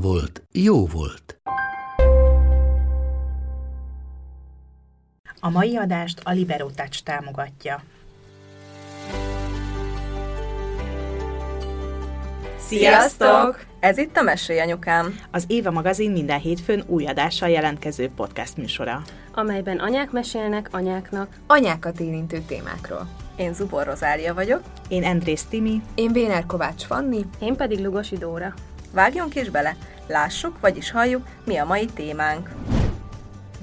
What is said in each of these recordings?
volt, jó volt. A mai adást a Libero Touch támogatja. Sziasztok! Ez itt a Mesélj Anyukám. Az Éva magazin minden hétfőn új adással jelentkező podcast műsora. amelyben anyák mesélnek anyáknak. Anyákat érintő témákról. Én Zubor Rozália vagyok. Én Andrész Timi, Én Béner Kovács Fanni. Én pedig Lugosi Dóra. Vágjunk is bele. Lássuk, vagyis halljuk, mi a mai témánk.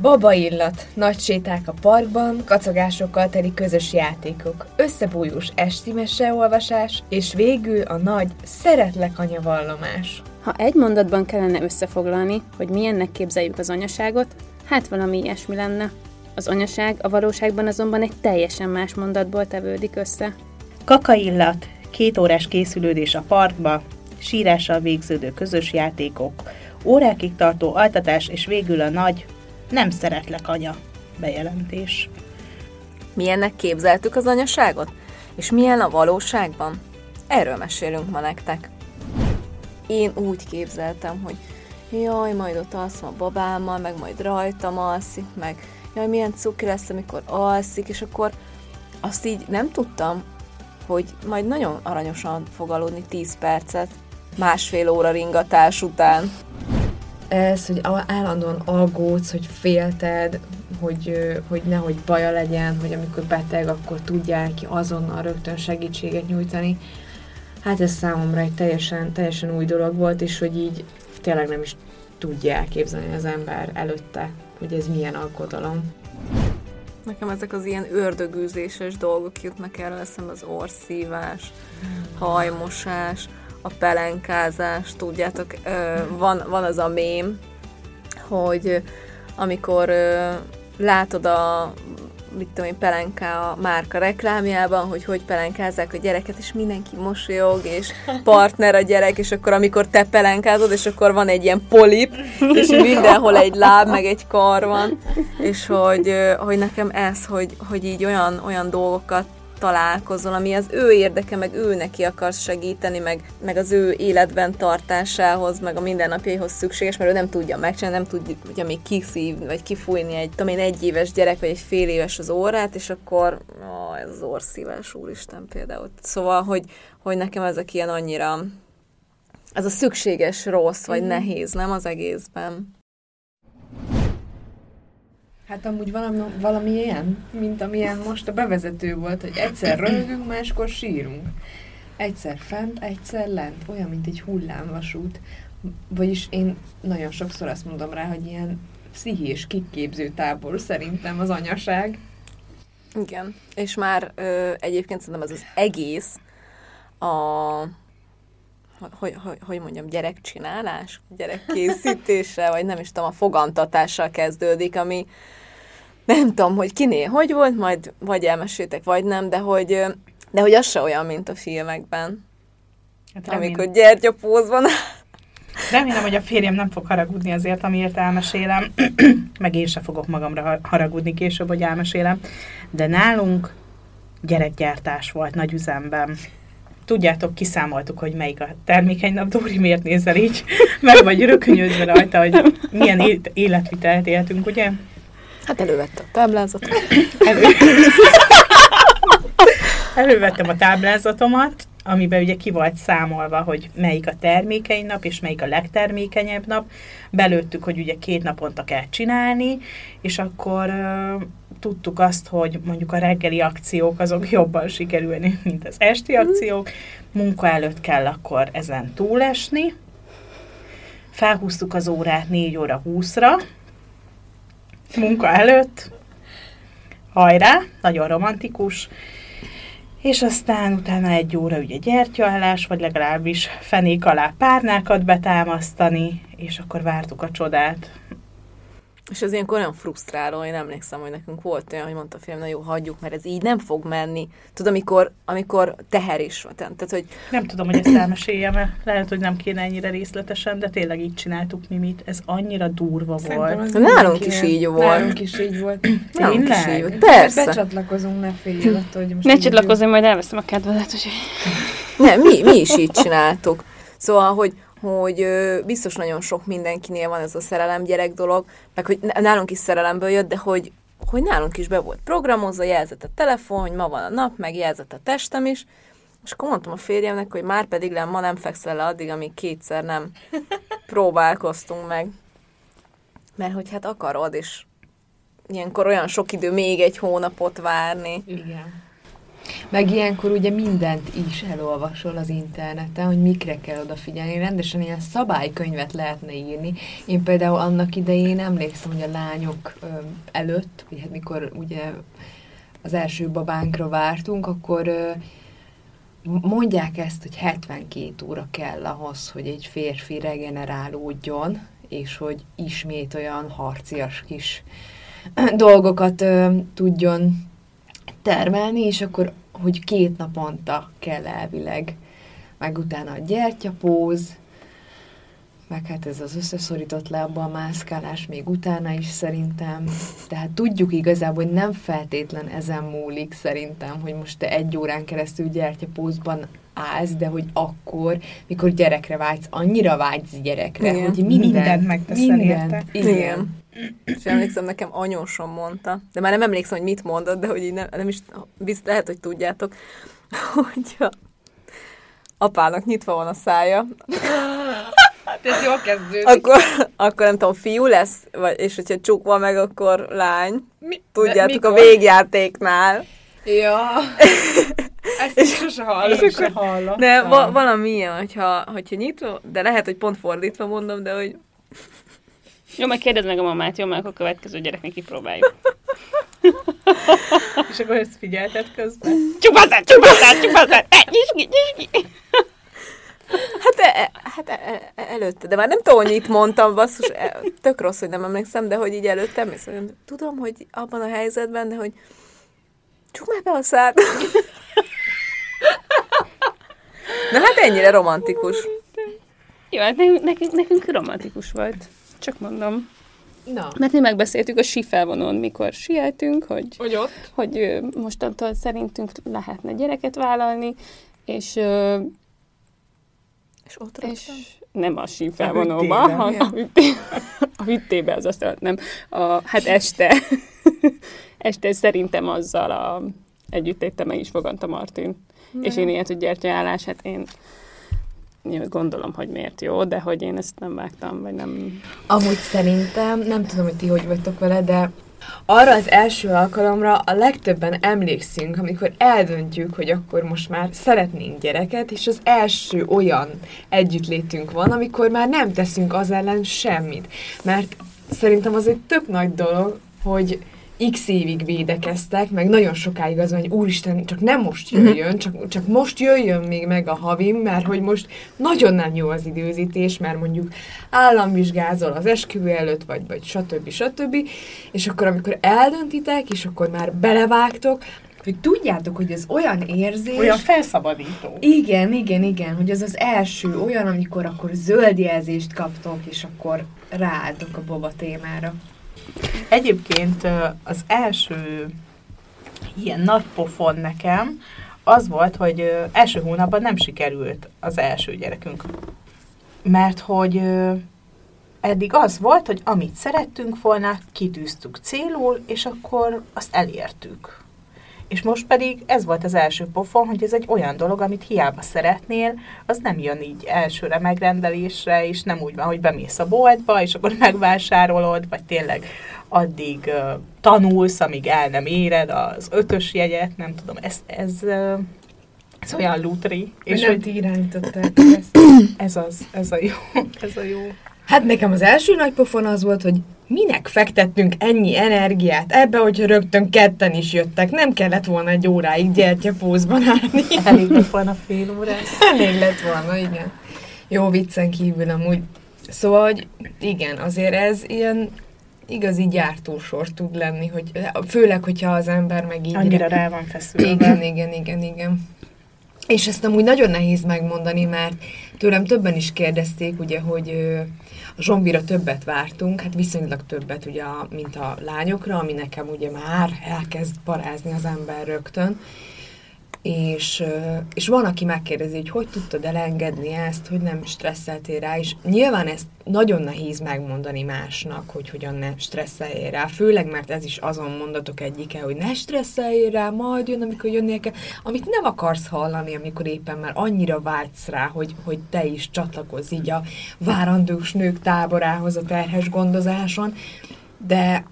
Baba illat, nagy séták a parkban, kacagásokkal teli közös játékok, összebújós esti meseolvasás, és végül a nagy szeretlek anya vallomás. Ha egy mondatban kellene összefoglalni, hogy milyennek képzeljük az anyaságot, hát valami ilyesmi lenne. Az anyaság a valóságban azonban egy teljesen más mondatból tevődik össze. kakaillat, két órás készülődés a parkba, sírással végződő közös játékok, órákig tartó altatás és végül a nagy nem szeretlek anya bejelentés. Milyennek képzeltük az anyaságot? És milyen a valóságban? Erről mesélünk ma nektek. Én úgy képzeltem, hogy jaj, majd ott alszom a babámmal, meg majd rajtam alszik, meg jaj, milyen cuki lesz, amikor alszik, és akkor azt így nem tudtam, hogy majd nagyon aranyosan fog aludni 10 percet, másfél óra ringatás után. Ez, hogy állandóan aggódsz, hogy félted, hogy, hogy nehogy baja legyen, hogy amikor beteg, akkor tudják ki azonnal rögtön segítséget nyújtani. Hát ez számomra egy teljesen, teljesen új dolog volt, és hogy így tényleg nem is tudja elképzelni az ember előtte, hogy ez milyen aggodalom. Nekem ezek az ilyen ördögűzéses dolgok jutnak el eszembe, az orszívás, hajmosás, a pelenkázás, tudjátok, van, van az a mém, hogy amikor látod a mit tudom én, pelenká a márka reklámjában, hogy hogy pelenkázzák a gyereket, és mindenki mosolyog, és partner a gyerek, és akkor amikor te pelenkázod, és akkor van egy ilyen polip, és mindenhol egy láb, meg egy kar van, és hogy, hogy nekem ez, hogy, hogy így olyan, olyan dolgokat találkozol, ami az ő érdeke, meg ő neki akarsz segíteni, meg, meg az ő életben tartásához, meg a mindennapjaihoz szükséges, mert ő nem tudja megcsinálni, nem tudja még kiszívni, vagy kifújni egy, tudom én, egy éves gyerek, vagy egy fél éves az órát, és akkor ó, ez az orszívás, úristen például. Szóval, hogy, hogy nekem ezek ilyen annyira ez a szükséges rossz, vagy nehéz, nem az egészben. Hát amúgy valami, valami ilyen, mint amilyen most a bevezető volt, hogy egyszer röhögünk, máskor sírunk. Egyszer fent, egyszer lent. Olyan, mint egy hullámvasút. Vagyis én nagyon sokszor azt mondom rá, hogy ilyen pszichés kiképző tábor szerintem az anyaság. Igen, és már ö, egyébként szerintem ez az egész a hogy, hogy, hogy mondjam, gyerekcsinálás, gyerekkészítése, vagy nem is tudom, a fogantatással kezdődik, ami nem tudom, hogy kiné hogy volt, majd vagy elmeséltek, vagy nem, de hogy, de hogy az se olyan, mint a filmekben, Hát amikor gyertyapózban Remélem, hogy a férjem nem fog haragudni azért, amiért elmesélem, meg én se fogok magamra har- haragudni később, hogy elmesélem, de nálunk gyerekgyártás volt nagy üzemben. Tudjátok, kiszámoltuk, hogy melyik a termékeny nap. Dóri, miért nézel így? Meg vagy rökönyödve rajta, hogy milyen életvitelt éltünk, ugye? Hát elővette a táblázatot. Elő... Elővettem a táblázatomat, amiben ugye ki volt számolva, hogy melyik a termékeny nap, és melyik a legtermékenyebb nap. Belőttük, hogy ugye két naponta kell csinálni, és akkor tudtuk azt, hogy mondjuk a reggeli akciók azok jobban sikerülni, mint az esti akciók. Munka előtt kell akkor ezen túlesni. Felhúztuk az órát 4 óra 20-ra, munka előtt, hajrá, nagyon romantikus, és aztán utána egy óra ugye gyertyaállás, vagy legalábbis fenék alá párnákat betámasztani, és akkor vártuk a csodát. És ez ilyenkor olyan frusztráló, én emlékszem, hogy nekünk volt olyan, hogy mondta a film, na jó, hagyjuk, mert ez így nem fog menni. Tudod, amikor, amikor teher is van. Tehát, hogy Nem tudom, hogy ezt elmeséljem-e. Lehet, hogy nem kéne ennyire részletesen, de tényleg így csináltuk Mimit. Ez annyira durva Szerintem volt. az Nálunk mindenki is így volt. Nálunk is így volt. nálunk is így volt. Persze. Becsatlakozunk, ne féljél attól, hogy most Ne csatlakozni, majd elveszem a kedvedet, úgyhogy... Nem, mi, mi is így csináltuk. Szóval, hogy, hogy biztos nagyon sok mindenkinél van ez a szerelem gyerek dolog, meg hogy nálunk is szerelemből jött, de hogy, hogy nálunk is be volt programozva, jelzett a telefon, hogy ma van a nap, meg jelzett a testem is, és akkor mondtam a férjemnek, hogy már pedig le, ma nem fekszel le addig, amíg kétszer nem próbálkoztunk meg. Mert hogy hát akarod, és ilyenkor olyan sok idő még egy hónapot várni. Igen. Meg ilyenkor ugye mindent is elolvasol az interneten, hogy mikre kell odafigyelni. Rendesen ilyen szabálykönyvet lehetne írni. Én például annak idején emlékszem, hogy a lányok előtt, hogy hát mikor ugye az első babánkra vártunk, akkor mondják ezt, hogy 72 óra kell ahhoz, hogy egy férfi regenerálódjon, és hogy ismét olyan harcias kis dolgokat tudjon termelni, és akkor, hogy két naponta kell elvileg, meg utána a gyertyapóz, meg hát ez az összeszorított lábbal mászkálás még utána is szerintem. Tehát tudjuk igazából, hogy nem feltétlen ezen múlik szerintem, hogy most te egy órán keresztül gyertyapózban állsz, de hogy akkor, mikor gyerekre vágysz, annyira vágysz gyerekre, Igen. hogy minden, Mindent megteszel mindent, érte. Igen. Igen. És emlékszem, nekem anyósom mondta, de már nem emlékszem, hogy mit mondott, de hogy így nem, nem is, bizt, lehet, hogy tudjátok, hogy a apának nyitva van a szája, Hát ez jól kezdődik. akkor, akkor nem tudom, fiú lesz, vagy, és hogyha csukva meg, akkor lány. Mi? Tudjátok, De a mikor? végjátéknál. Ja. Ezt is sose hallottam. Én se hallottam. De va- valami ilyen, hogyha, hogyha nyitva, de lehet, hogy pont fordítva mondom, de hogy Jó, meg kérdezd meg a mamát, jó, mert akkor a következő gyereknek kipróbáljuk. És akkor ezt figyelted közben. Csupasszát, csupasszát, csupasszát! Ne, nyisd ki, nyisd ki! Hát, e, hát e, e, előtte, de már nem tudom, hogy itt mondtam, basszus, e, tök rossz, hogy nem emlékszem, de hogy így előtte emlékszem, hogy tudom, hogy abban a helyzetben, de hogy csuk már be a szád. Na hát ennyire romantikus. Jó, hát nekünk, nekünk, nekünk romantikus volt. Csak mondom. Na, Mert mi megbeszéltük a sífelvonón, mikor sieltünk, hogy, hogy ott? hogy mostantól szerintünk lehetne gyereket vállalni, és, És ott és nem a sífelvonóba, hanem a, hütté, a hüttébe, az azt nem. A, hát este, este szerintem azzal a, együtt meg is fogant a Martin. És én ilyet, hogy gyertyaállás, hát én gondolom, hogy miért jó, de hogy én ezt nem vágtam, vagy nem... Amúgy szerintem, nem tudom, hogy ti hogy vagytok vele, de arra az első alkalomra a legtöbben emlékszünk, amikor eldöntjük, hogy akkor most már szeretnénk gyereket, és az első olyan együttlétünk van, amikor már nem teszünk az ellen semmit. Mert szerintem az egy tök nagy dolog, hogy x évig védekeztek, meg nagyon sokáig az van, hogy úristen, csak nem most jöjjön, csak, csak most jöjjön még meg a havim, mert hogy most nagyon nem jó az időzítés, mert mondjuk államvizsgázol az esküvő előtt, vagy, vagy stb. stb. És akkor, amikor eldöntitek, és akkor már belevágtok, hogy tudjátok, hogy ez olyan érzés... Olyan felszabadító. Igen, igen, igen, hogy az az első olyan, amikor akkor zöld jelzést kaptok, és akkor ráálltok a boba témára. Egyébként az első ilyen nagy pofon nekem az volt, hogy első hónapban nem sikerült az első gyerekünk. Mert hogy eddig az volt, hogy amit szerettünk volna, kitűztük célul, és akkor azt elértük. És most pedig ez volt az első pofon, hogy ez egy olyan dolog, amit hiába szeretnél, az nem jön így elsőre megrendelésre, és nem úgy van, hogy bemész a boltba, és akkor megvásárolod, vagy tényleg addig uh, tanulsz, amíg el nem éred az ötös jegyet, nem tudom, ez, ez, uh, ez olyan lutri. És nem hogy ti irányítottátok ezt. ez az, ez a jó, ez a jó. Hát nekem az első nagy pofon az volt, hogy minek fektettünk ennyi energiát ebbe, hogy rögtön ketten is jöttek. Nem kellett volna egy óráig gyertyapózban állni. Elég lett volna fél órás. Elég lett volna, igen. Jó viccen kívül amúgy. Szóval, hogy igen, azért ez ilyen igazi gyártósor tud lenni, hogy főleg, hogyha az ember meg így... Annyira rá van feszülve. Igen, igen, igen, igen. És ezt amúgy nagyon nehéz megmondani, mert tőlem többen is kérdezték, ugye, hogy zsombira többet vártunk, hát viszonylag többet, ugye, a- mint a lányokra, ami nekem ugye már elkezd parázni az ember rögtön. És, és van, aki megkérdezi, hogy hogy tudtad elengedni ezt, hogy nem stresszeltél rá, és nyilván ezt nagyon nehéz megmondani másnak, hogy hogyan ne stresszeljél rá, főleg, mert ez is azon mondatok egyike, hogy ne stresszeljél rá, majd jön, amikor jönnél kell, amit nem akarsz hallani, amikor éppen már annyira vágysz rá, hogy, hogy te is csatlakozz így a várandós nők táborához a terhes gondozáson, de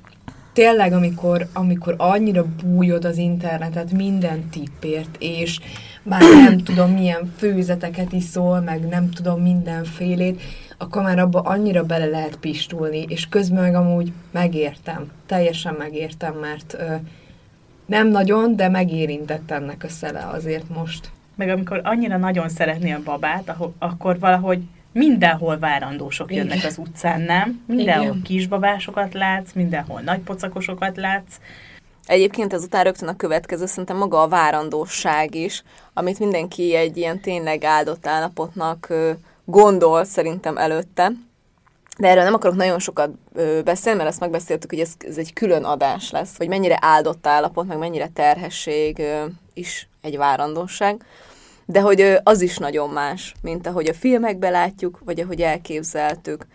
tényleg, amikor, amikor annyira bújod az internetet minden tippért, és már nem tudom milyen főzeteket iszol, meg nem tudom mindenfélét, akkor már abba annyira bele lehet pistulni, és közben meg amúgy megértem, teljesen megértem, mert ö, nem nagyon, de megérintett ennek a szele azért most. Meg amikor annyira nagyon szeretné a babát, akkor valahogy mindenhol várandósok Igen. jönnek az utcán, nem? Mindenhol Igen. kisbabásokat látsz, mindenhol nagypocakosokat látsz. Egyébként ezután rögtön a következő szerintem maga a várandóság is, amit mindenki egy ilyen tényleg áldott állapotnak gondol szerintem előtte. De erről nem akarok nagyon sokat beszélni, mert ezt megbeszéltük, hogy ez, ez egy külön adás lesz, hogy mennyire áldott állapot, meg mennyire terhesség is egy várandóság. De hogy az is nagyon más, mint ahogy a filmekben látjuk, vagy ahogy elképzeltük.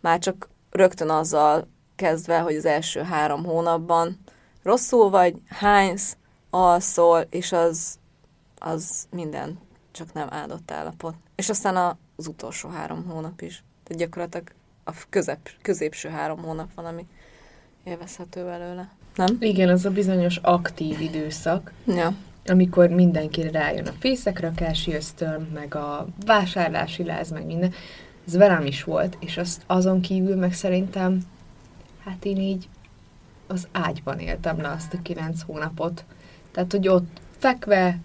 Már csak rögtön azzal kezdve, hogy az első három hónapban rosszul vagy, hánysz, alszol, és az, az minden csak nem áldott állapot. És aztán az utolsó három hónap is. Tehát gyakorlatilag a közep, középső három hónap van, ami élvezhető belőle. Nem? Igen, az a bizonyos aktív időszak, Ja. Amikor mindenkire rájön a fészekrakási ösztön, meg a vásárlási láz, meg minden. Ez velem is volt, és azt azon kívül meg szerintem, hát én így az ágyban éltem le azt a kilenc hónapot. Tehát, hogy ott fekve,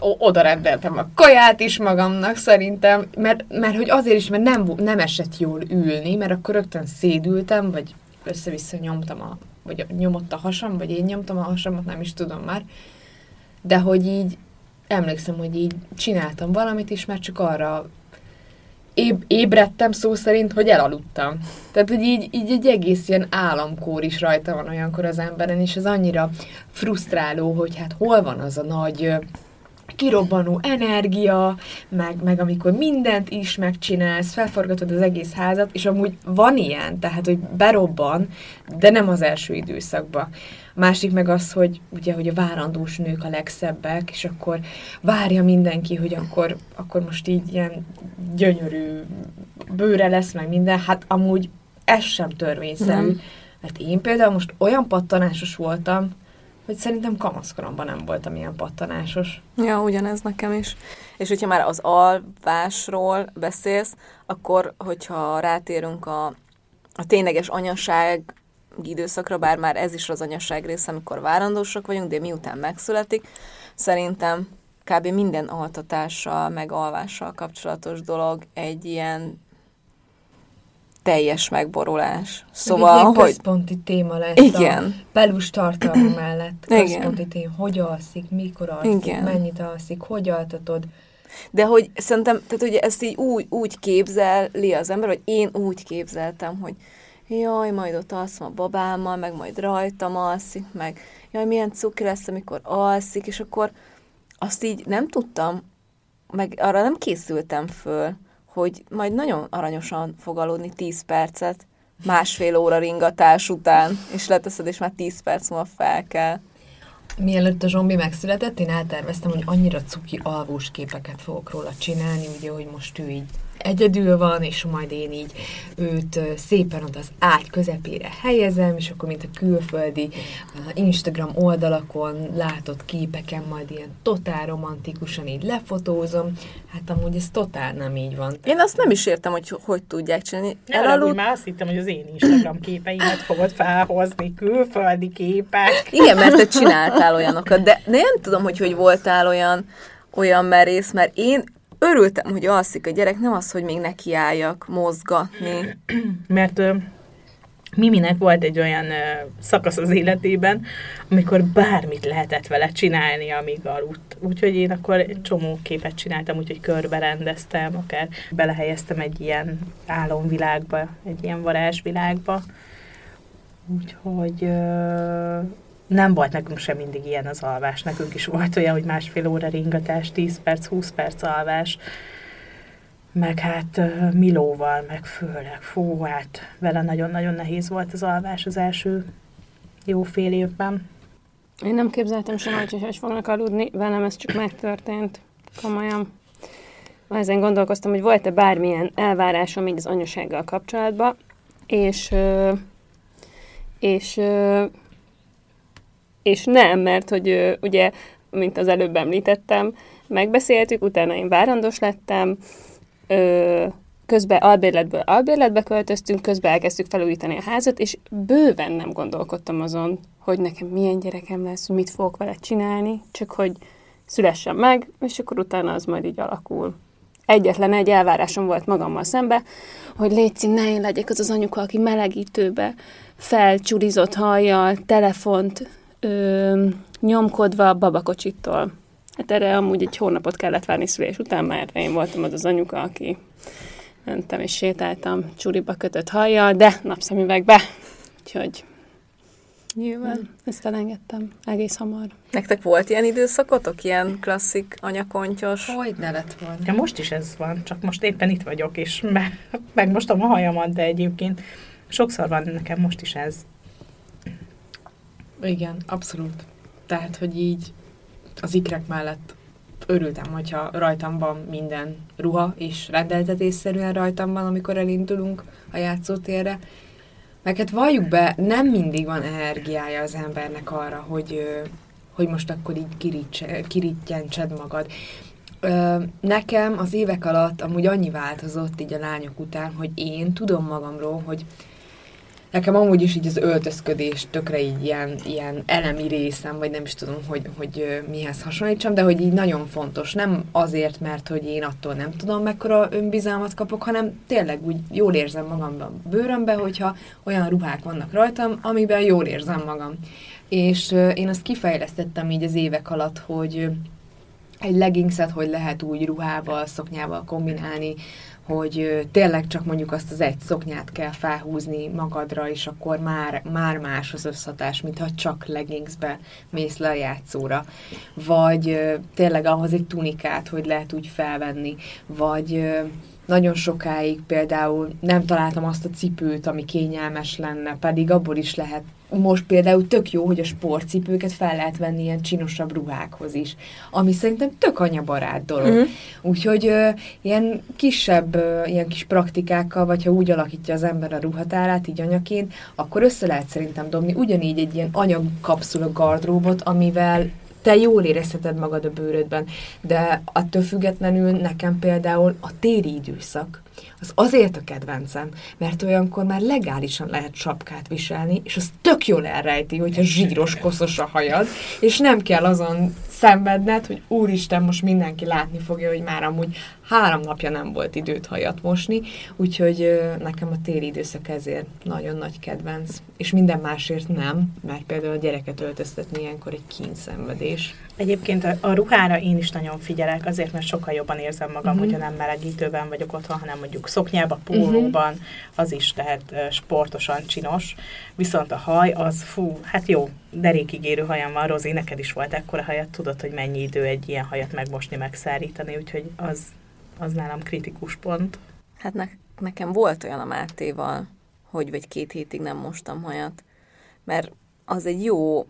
o- oda rendeltem a kaját is magamnak szerintem, mert, mert hogy azért is, mert nem, nem esett jól ülni, mert akkor rögtön szédültem, vagy össze-vissza nyomtam a, vagy nyomott a hasam, vagy én nyomtam a hasamat, nem is tudom már. De hogy így emlékszem, hogy így csináltam valamit is, mert csak arra éb- ébredtem szó szerint, hogy elaludtam. Tehát, hogy így, így egy egész ilyen államkór is rajta van olyankor az emberen, és ez annyira frusztráló, hogy hát hol van az a nagy kirobbanó energia, meg, meg amikor mindent is megcsinálsz, felforgatod az egész házat, és amúgy van ilyen, tehát, hogy berobban, de nem az első időszakban. Másik meg az, hogy ugye, hogy a várandós nők a legszebbek, és akkor várja mindenki, hogy akkor, akkor most így ilyen gyönyörű bőre lesz, meg minden. Hát amúgy ez sem törvényszerű. Nem. Mert én például most olyan pattanásos voltam, hogy szerintem kamaszkoromban nem voltam ilyen pattanásos. Ja, ugyanez nekem is. És hogyha már az alvásról beszélsz, akkor, hogyha rátérünk a, a tényleges anyaság időszakra, bár már ez is az anyaság része, amikor várandósak vagyunk, de miután megszületik, szerintem kb. minden altatással, meg alvással kapcsolatos dolog egy ilyen teljes megborulás. Szóval, Szóval, hogy... központi téma lesz Igen. a pelus tartalma mellett. Igen. Központi téma, hogy alszik, mikor alszik, Igen. mennyit alszik, hogy altatod. De hogy szerintem, tehát ugye ezt így úgy, úgy képzeli az ember, vagy én úgy képzeltem, hogy jaj, majd ott alszom a babámmal, meg majd rajtam alszik, meg jaj, milyen cuki lesz, amikor alszik, és akkor azt így nem tudtam, meg arra nem készültem föl, hogy majd nagyon aranyosan fog aludni 10 percet, másfél óra ringatás után, és leteszed, és már 10 perc múlva fel kell. Mielőtt a zsombi megszületett, én elterveztem, hogy annyira cuki alvós képeket fogok róla csinálni, ugye, hogy most ő így egyedül van, és majd én így őt szépen ott az ágy közepére helyezem, és akkor mint a külföldi Instagram oldalakon látott képeken majd ilyen totál romantikusan így lefotózom. Hát amúgy ez totál nem így van. Én azt nem is értem, hogy hogy tudják csinálni. Elaludt... Már azt hittem, hogy az én Instagram képeimet fogod felhozni, külföldi képek. Igen, mert te csináltál olyanokat, de nem tudom, hogy hogy voltál olyan, olyan merész, mert én örültem, hogy alszik a gyerek, nem az, hogy még nekiálljak mozgatni. Mert ö, Miminek volt egy olyan ö, szakasz az életében, amikor bármit lehetett vele csinálni, amíg aludt. Úgyhogy én akkor egy csomó képet csináltam, úgyhogy körbe rendeztem, akár belehelyeztem egy ilyen álomvilágba, egy ilyen varázsvilágba. Úgyhogy ö, nem volt nekünk sem mindig ilyen az alvás. Nekünk is volt olyan, hogy másfél óra ringatás, 10 perc, 20 perc alvás. Meg hát Milóval, meg főleg, fú, hát vele nagyon-nagyon nehéz volt az alvás az első jó fél évben. Én nem képzeltem sem, hogy hogy fognak aludni, velem ez csak megtörtént, komolyan. Ezen gondolkoztam, hogy volt-e bármilyen elvárásom még az anyasággal kapcsolatban, és, és és nem, mert hogy ugye, mint az előbb említettem, megbeszéltük, utána én várandós lettem, közben albérletből albérletbe költöztünk, közben elkezdtük felújítani a házat, és bőven nem gondolkodtam azon, hogy nekem milyen gyerekem lesz, mit fogok vele csinálni, csak hogy szülessen meg, és akkor utána az majd így alakul. Egyetlen egy elvárásom volt magammal szembe, hogy légy ne én legyek az az anyuka, aki melegítőbe felcsurizott hajjal, telefont ö, nyomkodva babakocsittól. Hát erre amúgy egy hónapot kellett várni szülés után, mert én voltam az az anyuka, aki mentem és sétáltam csuriba kötött hajjal, de napszemüvegbe. Úgyhogy Nyilván. Ezt elengedtem egész hamar. Nektek volt ilyen időszakotok? Ilyen klasszik anyakontyos? Hogy ne lett volna. Ja, most is ez van, csak most éppen itt vagyok, és me- megmostom a hajamat, de egyébként sokszor van nekem most is ez. Igen, abszolút. Tehát, hogy így az ikrek mellett örültem, hogyha rajtam van minden ruha, és rendeltetésszerűen rajtam van, amikor elindulunk a játszótérre. Meg hát valljuk be, nem mindig van energiája az embernek arra, hogy, hogy most akkor így kirítjencsed magad. Nekem az évek alatt amúgy annyi változott így a lányok után, hogy én tudom magamról, hogy Nekem amúgy is így az öltözködés tökre így ilyen, ilyen elemi részem, vagy nem is tudom, hogy, hogy mihez hasonlítsam, de hogy így nagyon fontos. Nem azért, mert hogy én attól nem tudom, mekkora önbizalmat kapok, hanem tényleg úgy jól érzem magamban bőrömbe, hogyha olyan ruhák vannak rajtam, amiben jól érzem magam. És én azt kifejlesztettem így az évek alatt, hogy egy leggingset hogy lehet úgy ruhával, szoknyával kombinálni, hogy tényleg csak mondjuk azt az egy szoknyát kell felhúzni magadra, és akkor már, már más az összhatás, mintha csak leggingsbe mész le a játszóra. Vagy tényleg ahhoz egy tunikát, hogy lehet úgy felvenni, vagy nagyon sokáig például nem találtam azt a cipőt, ami kényelmes lenne, pedig abból is lehet most például tök jó, hogy a sportcipőket fel lehet venni ilyen csinosabb ruhákhoz is, ami szerintem tök anyabarát dolog. Uh-huh. Úgyhogy ö, ilyen kisebb, ö, ilyen kis praktikákkal, vagy ha úgy alakítja az ember a ruhatárát, így anyaként, akkor össze lehet szerintem dobni ugyanígy egy ilyen anyagkapszula gardróbot, amivel te jól érezheted magad a bőrödben, de attól függetlenül nekem például a téri időszak, az azért a kedvencem, mert olyankor már legálisan lehet sapkát viselni, és az tök jól elrejti, hogyha zsíros, koszos a hajad, és nem kell azon szenvedned, hogy úristen, most mindenki látni fogja, hogy már amúgy három napja nem volt időt hajat mosni, úgyhogy nekem a téli időszak ezért nagyon nagy kedvenc. És minden másért nem, mert például a gyereket öltöztetni ilyenkor egy kínszenvedés. Egyébként a, a ruhára én is nagyon figyelek, azért, mert sokkal jobban érzem magam, uh-huh. hogyha nem melegítőben vagyok otthon, hanem mondjuk szoknyában, pólóban, uh-huh. az is lehet uh, sportosan csinos. Viszont a haj, az fú, hát jó, derékig érő hajam van, Rozi, neked is volt ekkora hajat, tudod, hogy mennyi idő egy ilyen hajat megmosni, megszárítani, úgyhogy az, az nálam kritikus pont. Hát ne, nekem volt olyan a Mátéval, hogy vagy két hétig nem mostam hajat, mert az egy jó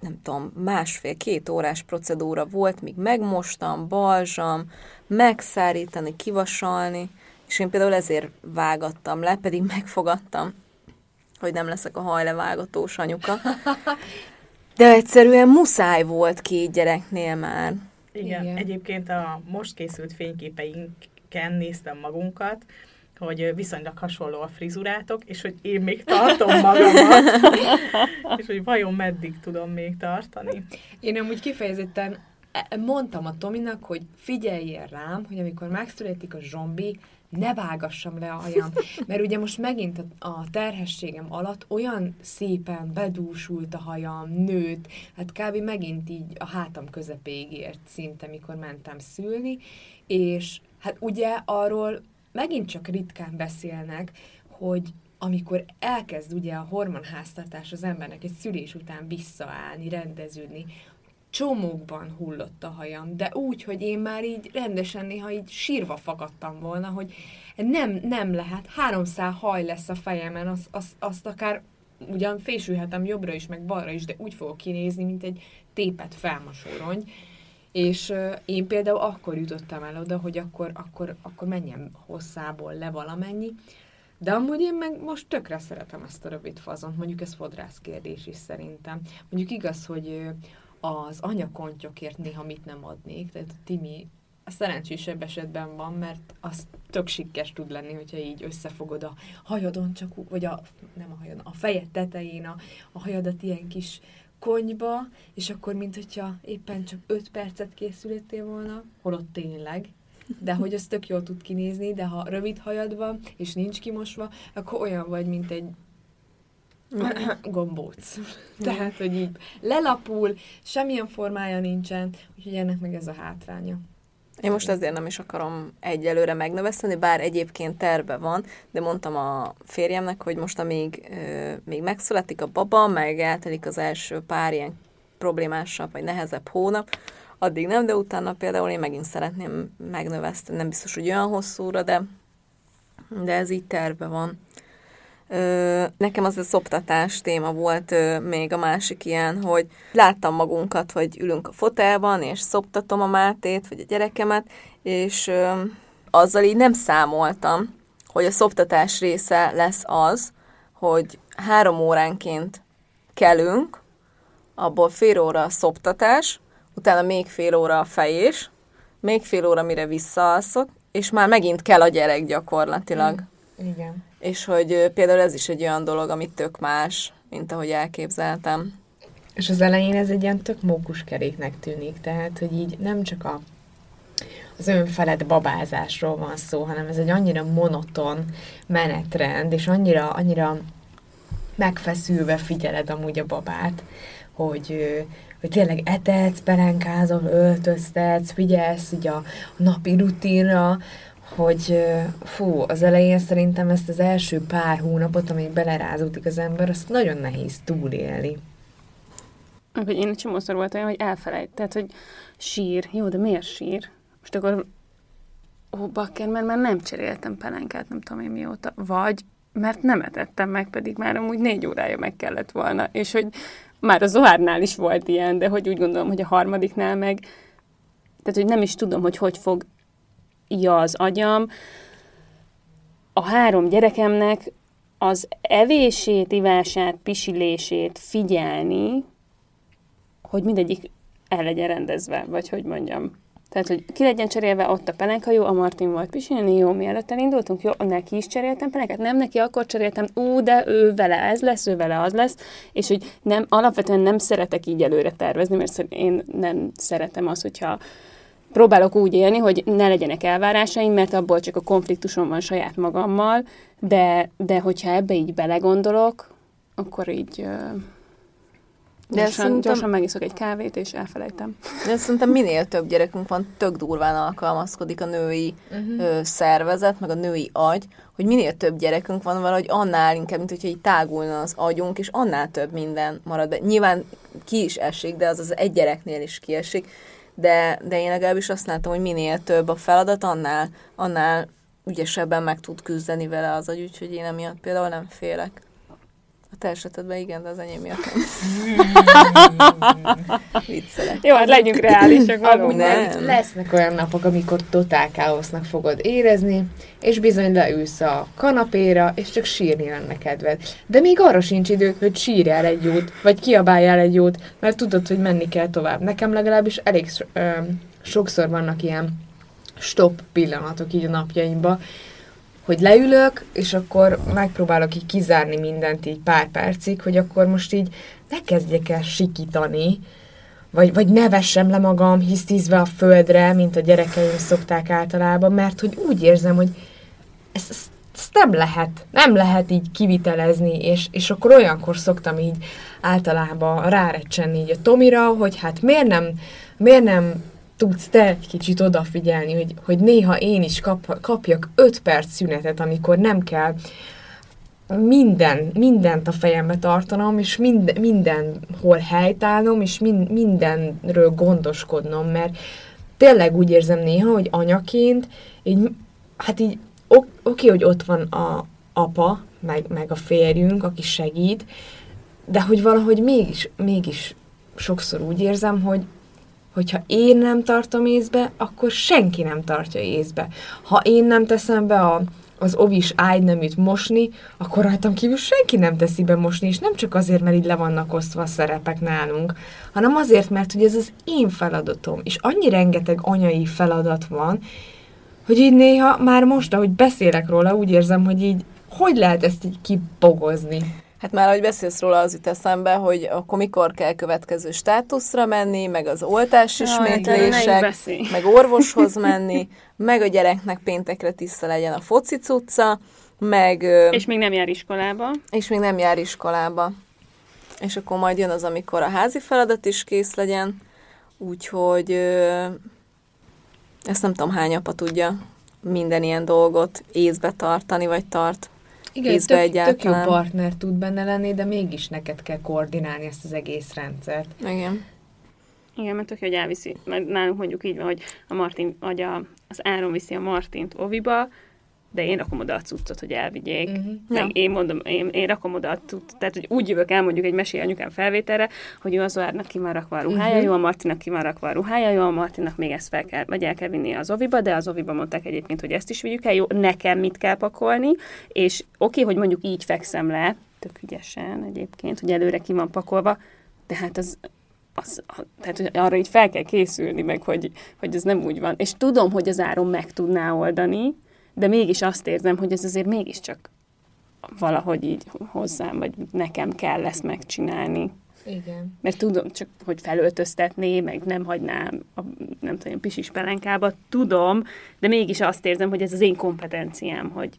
nem tudom, másfél-két órás procedúra volt, míg megmostam, balzsam, megszárítani, kivasalni, És én például ezért vágattam le, pedig megfogadtam, hogy nem leszek a hajlevágatós anyuka. De egyszerűen muszáj volt két gyereknél már. Igen. Igen. Egyébként a most készült fényképeinken néztem magunkat, hogy viszonylag hasonló a frizurátok, és hogy én még tartom magamat, és hogy vajon meddig tudom még tartani. Én amúgy kifejezetten e- mondtam a Tominak, hogy figyeljél rám, hogy amikor megszületik a zsombi, ne vágassam le a hajam. Mert ugye most megint a, terhességem alatt olyan szépen bedúsult a hajam, nőtt, hát kb. megint így a hátam közepéig ért szinte, mikor mentem szülni, és hát ugye arról megint csak ritkán beszélnek, hogy amikor elkezd ugye a hormonháztartás az embernek egy szülés után visszaállni, rendeződni, csomókban hullott a hajam, de úgy, hogy én már így rendesen néha így sírva fakadtam volna, hogy nem, nem lehet, háromszál haj lesz a fejemen, azt, azt, azt akár ugyan fésülhetem jobbra is, meg balra is, de úgy fogok kinézni, mint egy tépet felmasorony. És uh, én például akkor jutottam el oda, hogy akkor, akkor, akkor menjem hosszából le valamennyi, de amúgy én meg most tökre szeretem ezt a rövid fazont, mondjuk ez fodrász kérdés is szerintem. Mondjuk igaz, hogy az anyakontyokért néha mit nem adnék, tehát a Timi a szerencsésebb esetben van, mert az tök sikkes tud lenni, hogyha így összefogod a hajadon csak, vagy a, nem a hajadon, a fejed tetején a, a hajadat ilyen kis konyba, és akkor, mint hogyha éppen csak 5 percet készültél volna, holott tényleg, de hogy az tök jól tud kinézni, de ha rövid hajad van, és nincs kimosva, akkor olyan vagy, mint egy gombóc. Tehát, hogy így lelapul, semmilyen formája nincsen, úgyhogy ennek meg ez a hátránya. Én most ezért nem is akarom egyelőre megnöveszteni, bár egyébként terve van, de mondtam a férjemnek, hogy most amíg ö, még megszületik a baba, meg eltelik az első pár ilyen problémásabb vagy nehezebb hónap, addig nem, de utána például én megint szeretném megnöveszteni, nem biztos, hogy olyan hosszúra, de, de ez így terve van. Nekem az a szoptatás téma volt még a másik ilyen, hogy láttam magunkat, hogy ülünk a fotelban, és szoptatom a Mátét, vagy a gyerekemet, és azzal így nem számoltam, hogy a szoptatás része lesz az, hogy három óránként kelünk, abból fél óra a szoptatás, utána még fél óra a fejés, még fél óra, mire visszaalszok, és már megint kell a gyerek gyakorlatilag. Igen. És hogy például ez is egy olyan dolog, amit tök más, mint ahogy elképzeltem. És az elején ez egy ilyen tök mókuskeréknek tűnik, tehát, hogy így nem csak a, az önfelett babázásról van szó, hanem ez egy annyira monoton menetrend, és annyira, annyira megfeszülve figyeled amúgy a babát, hogy, hogy tényleg etetsz, pelenkázol, öltöztetsz, figyelsz így a, a napi rutinra, hogy fú, az elején szerintem ezt az első pár hónapot, amíg belerázódik az ember, azt nagyon nehéz túlélni. Meg, hogy én egy csomószor volt olyan, hogy elfelejt. Tehát, hogy sír. Jó, de miért sír? Most akkor ó, bakker, mert már nem cseréltem pelenkát, nem tudom én mióta. Vagy mert nem etettem meg, pedig már amúgy négy órája meg kellett volna. És hogy már a Zohárnál is volt ilyen, de hogy úgy gondolom, hogy a harmadiknál meg, tehát, hogy nem is tudom, hogy hogy fog ja az agyam. A három gyerekemnek az evését, ivását, pisilését figyelni, hogy mindegyik el legyen rendezve, vagy hogy mondjam. Tehát, hogy ki legyen cserélve ott a pelenka, jó, a Martin volt pisilni, jó, mielőtt elindultunk, jó, neki is cseréltem pelenkát, nem neki, akkor cseréltem, ú, de ő vele ez lesz, ő vele az lesz, és hogy nem, alapvetően nem szeretek így előre tervezni, mert én nem szeretem azt, hogyha próbálok úgy élni, hogy ne legyenek elvárásaim, mert abból csak a konfliktusom van saját magammal, de, de hogyha ebbe így belegondolok, akkor így uh, De gyorsan, szerintem- gyorsan megiszok egy kávét, és elfelejtem. De szerintem minél több gyerekünk van, tök durván alkalmazkodik a női uh-huh. szervezet, meg a női agy, hogy minél több gyerekünk van valahogy annál inkább, mint hogyha így tágulna az agyunk, és annál több minden marad be. Nyilván ki is esik, de az az egy gyereknél is kiesik, de, de én legalábbis azt látom, hogy minél több a feladat, annál, annál ügyesebben meg tud küzdeni vele az agy, úgyhogy én emiatt például nem félek A te esetedben igen, de az enyém miatt nem. Viccelek. Jó, hát legyünk reálisak valóban. lesznek olyan napok, amikor totál káosznak fogod érezni, és bizony leülsz a kanapéra, és csak sírni lenne kedved. De még arra sincs időd, hogy sírjál egy jót, vagy kiabáljál egy jót, mert tudod, hogy menni kell tovább. Nekem legalábbis elég ö, sokszor vannak ilyen stop pillanatok így a napjaimban, hogy leülök, és akkor megpróbálok így kizárni mindent így pár percig, hogy akkor most így ne kezdjek el sikítani, vagy, vagy ne vessem le magam hisztízve a földre, mint a gyerekeim szokták általában, mert hogy úgy érzem, hogy ezt, ezt, nem lehet, nem lehet így kivitelezni, és, és akkor olyankor szoktam így általában rárecsenni így a Tomira, hogy hát miért nem, miért nem tudsz te egy kicsit odafigyelni, hogy, hogy néha én is kap, kapjak öt perc szünetet, amikor nem kell minden, mindent a fejembe tartanom, és mind, mindenhol helytállnom, és mind, mindenről gondoskodnom, mert tényleg úgy érzem néha, hogy anyaként, így, hát így ok, oké, hogy ott van a apa, meg, meg a férjünk, aki segít, de hogy valahogy mégis, mégis sokszor úgy érzem, hogy hogyha én nem tartom észbe, akkor senki nem tartja észbe. Ha én nem teszem be a, az ovis ágyneműt mosni, akkor rajtam kívül senki nem teszi be mosni, és nem csak azért, mert így le vannak osztva a szerepek nálunk, hanem azért, mert hogy ez az én feladatom, és annyi rengeteg anyai feladat van, hogy így néha már most, ahogy beszélek róla, úgy érzem, hogy így hogy lehet ezt így kibogozni? Hát már, ahogy beszélsz róla, az jut eszembe, hogy akkor mikor kell következő státuszra menni, meg az oltás ismétlések, beszélj. meg orvoshoz menni, meg a gyereknek péntekre tiszta legyen a foci cucca, meg, És még nem jár iskolába. és még nem jár iskolába. És akkor majd jön az, amikor a házi feladat is kész legyen, úgyhogy ezt nem tudom hány apa tudja minden ilyen dolgot észbe tartani, vagy tart. Igen, Észbe tök, tök jó egyáltalán. partner tud benne lenni, de mégis neked kell koordinálni ezt az egész rendszert. Igen. Igen, mert tök jó, hogy elviszi. Mert nálunk mondjuk így van, hogy a Martin, vagy a, az Áron viszi a Martint oviba, de én rakom oda a cuccot, hogy elvigyék. Uh-huh. Meg Ja. én mondom, én, én rakom oda a cuccot. Tehát, hogy úgy jövök el mondjuk egy mesél anyukám felvételre, hogy ő az Oárnak ki van rakva a ruhája, Mhm. uh-huh. jó, a Martinnak ki van rakva a ruhája, jó, a Martinnak még ezt fel kell, vagy el kell vinni az oviba, de az oviba mondták egyébként, hogy ezt is vigyük el, jó, nekem mit kell pakolni, és oké, hogy mondjuk így fekszem le, tök ügyesen egyébként, hogy előre ki van pakolva, de hát az, az, tehát hogy arra így fel kell készülni, meg hogy, hogy ez nem úgy van. És tudom, hogy az áron meg tudná oldani, de mégis azt érzem, hogy ez azért mégiscsak valahogy így hozzám, vagy nekem kell ezt megcsinálni. Igen. Mert tudom, csak hogy felöltöztetné, meg nem hagynám a, nem tudom, pisis pelenkába, tudom, de mégis azt érzem, hogy ez az én kompetenciám, hogy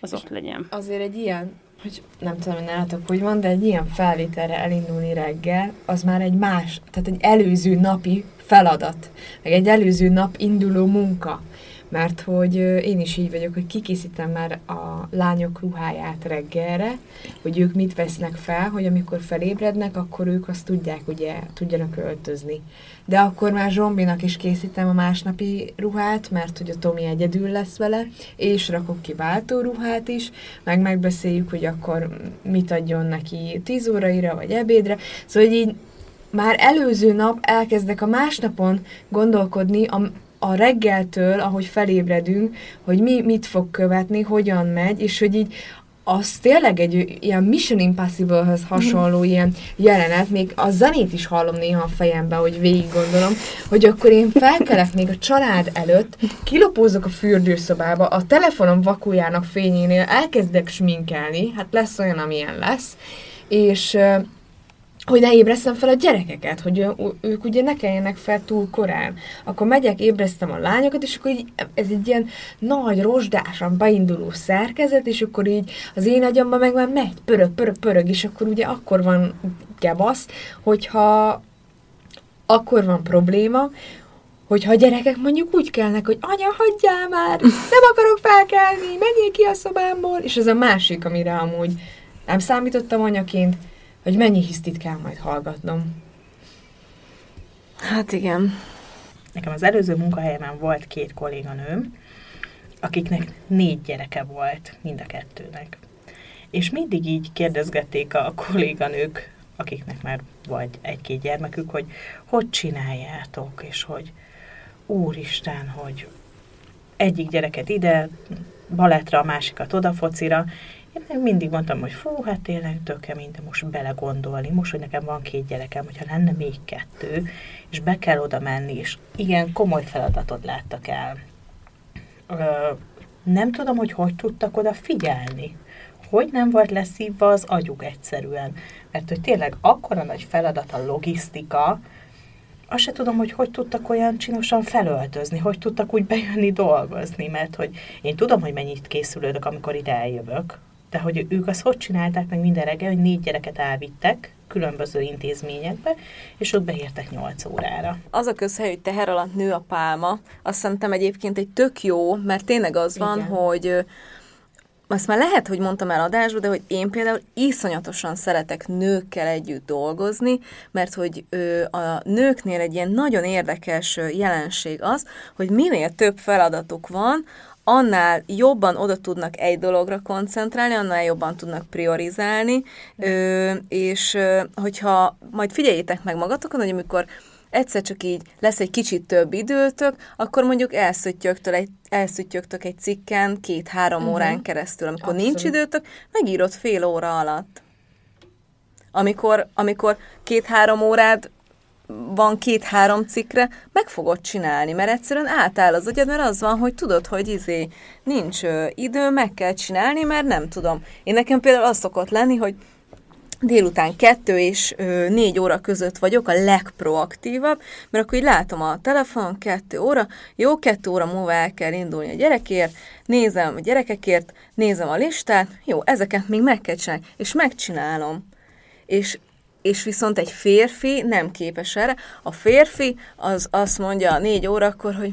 az ott legyen. Azért egy ilyen, hogy nem tudom, hogy nálatok hogy van, de egy ilyen felvételre elindulni reggel, az már egy más, tehát egy előző napi feladat, meg egy előző nap induló munka. Mert hogy én is így vagyok, hogy kikészítem már a lányok ruháját reggelre, hogy ők mit vesznek fel, hogy amikor felébrednek, akkor ők azt tudják, ugye, tudjanak öltözni. De akkor már Zsombinak is készítem a másnapi ruhát, mert hogy a Tomi egyedül lesz vele, és rakok ki váltóruhát is, meg megbeszéljük, hogy akkor mit adjon neki 10 óraira, vagy ebédre. Szóval hogy így már előző nap elkezdek a másnapon gondolkodni a, a reggeltől, ahogy felébredünk, hogy mi mit fog követni, hogyan megy, és hogy így az tényleg egy ilyen Mission Impossible-höz hasonló ilyen jelenet, még a zenét is hallom néha a fejembe, hogy végig gondolom, hogy akkor én felkelek még a család előtt, kilopózok a fürdőszobába, a telefonom vakuljának fényénél elkezdek sminkelni, hát lesz olyan, amilyen lesz, és hogy ne ébresztem fel a gyerekeket, hogy ők ugye ne keljenek fel túl korán. Akkor megyek, ébresztem a lányokat, és akkor így, ez egy ilyen nagy, rozsdásan beinduló szerkezet, és akkor így az én agyamban meg már megy, pörög, pörög, pörög, és akkor ugye akkor van gebasz, hogyha akkor van probléma, hogyha a gyerekek mondjuk úgy kelnek, hogy anya, hagyjál már, nem akarok felkelni, menjél ki a szobámból, és ez a másik, amire amúgy nem számítottam anyaként, hogy mennyi hisztit kell majd hallgatnom. Hát igen. Nekem az előző munkahelyemen volt két kolléganőm, akiknek négy gyereke volt, mind a kettőnek. És mindig így kérdezgették a kolléganők, akiknek már vagy egy-két gyermekük, hogy hogy csináljátok, és hogy úristen, hogy egyik gyereket ide, balettra, a másikat oda focira. Én mindig mondtam, hogy fú, hát tényleg tök kemény, de most belegondolni, most, hogy nekem van két gyerekem, hogyha lenne még kettő, és be kell oda menni, és igen, komoly feladatot láttak el. Ö, nem tudom, hogy hogy tudtak oda figyelni. Hogy nem volt leszívva az agyuk egyszerűen. Mert hogy tényleg akkora nagy feladat a logisztika, azt se tudom, hogy hogy tudtak olyan csinosan felöltözni, hogy tudtak úgy bejönni dolgozni, mert hogy én tudom, hogy mennyit készülődök, amikor ide eljövök, de hogy ők azt hogy csinálták meg minden reggel, hogy négy gyereket elvittek különböző intézményekbe, és ott beértek nyolc órára. Az a közhely, hogy teher alatt nő a pálma, azt szerintem egyébként egy tök jó, mert tényleg az van, Igen. hogy azt már lehet, hogy mondtam el adásba, de hogy én például iszonyatosan szeretek nőkkel együtt dolgozni, mert hogy ö, a nőknél egy ilyen nagyon érdekes jelenség az, hogy minél több feladatuk van, annál jobban oda tudnak egy dologra koncentrálni, annál jobban tudnak priorizálni, ö, és ö, hogyha majd figyeljétek meg magatokon, hogy amikor egyszer csak így lesz egy kicsit több időtök, akkor mondjuk elszüttyögtől egy, elszüttyögtök egy cikken két-három uh-huh. órán keresztül. Amikor Abszolút. nincs időtök, megírod fél óra alatt. Amikor, amikor két-három órád van két-három cikkre, meg fogod csinálni, mert egyszerűen átáll az agyad, mert az van, hogy tudod, hogy izé nincs ö, idő, meg kell csinálni, mert nem tudom. Én nekem például az szokott lenni, hogy délután kettő és ö, négy óra között vagyok a legproaktívabb, mert akkor így látom a telefon, kettő óra, jó, kettő óra múlva el kell indulni a gyerekért, nézem a gyerekekért, nézem a listát, jó, ezeket még meg kell csinálni, és megcsinálom. És és viszont egy férfi nem képes erre. A férfi az azt mondja négy órakor, hogy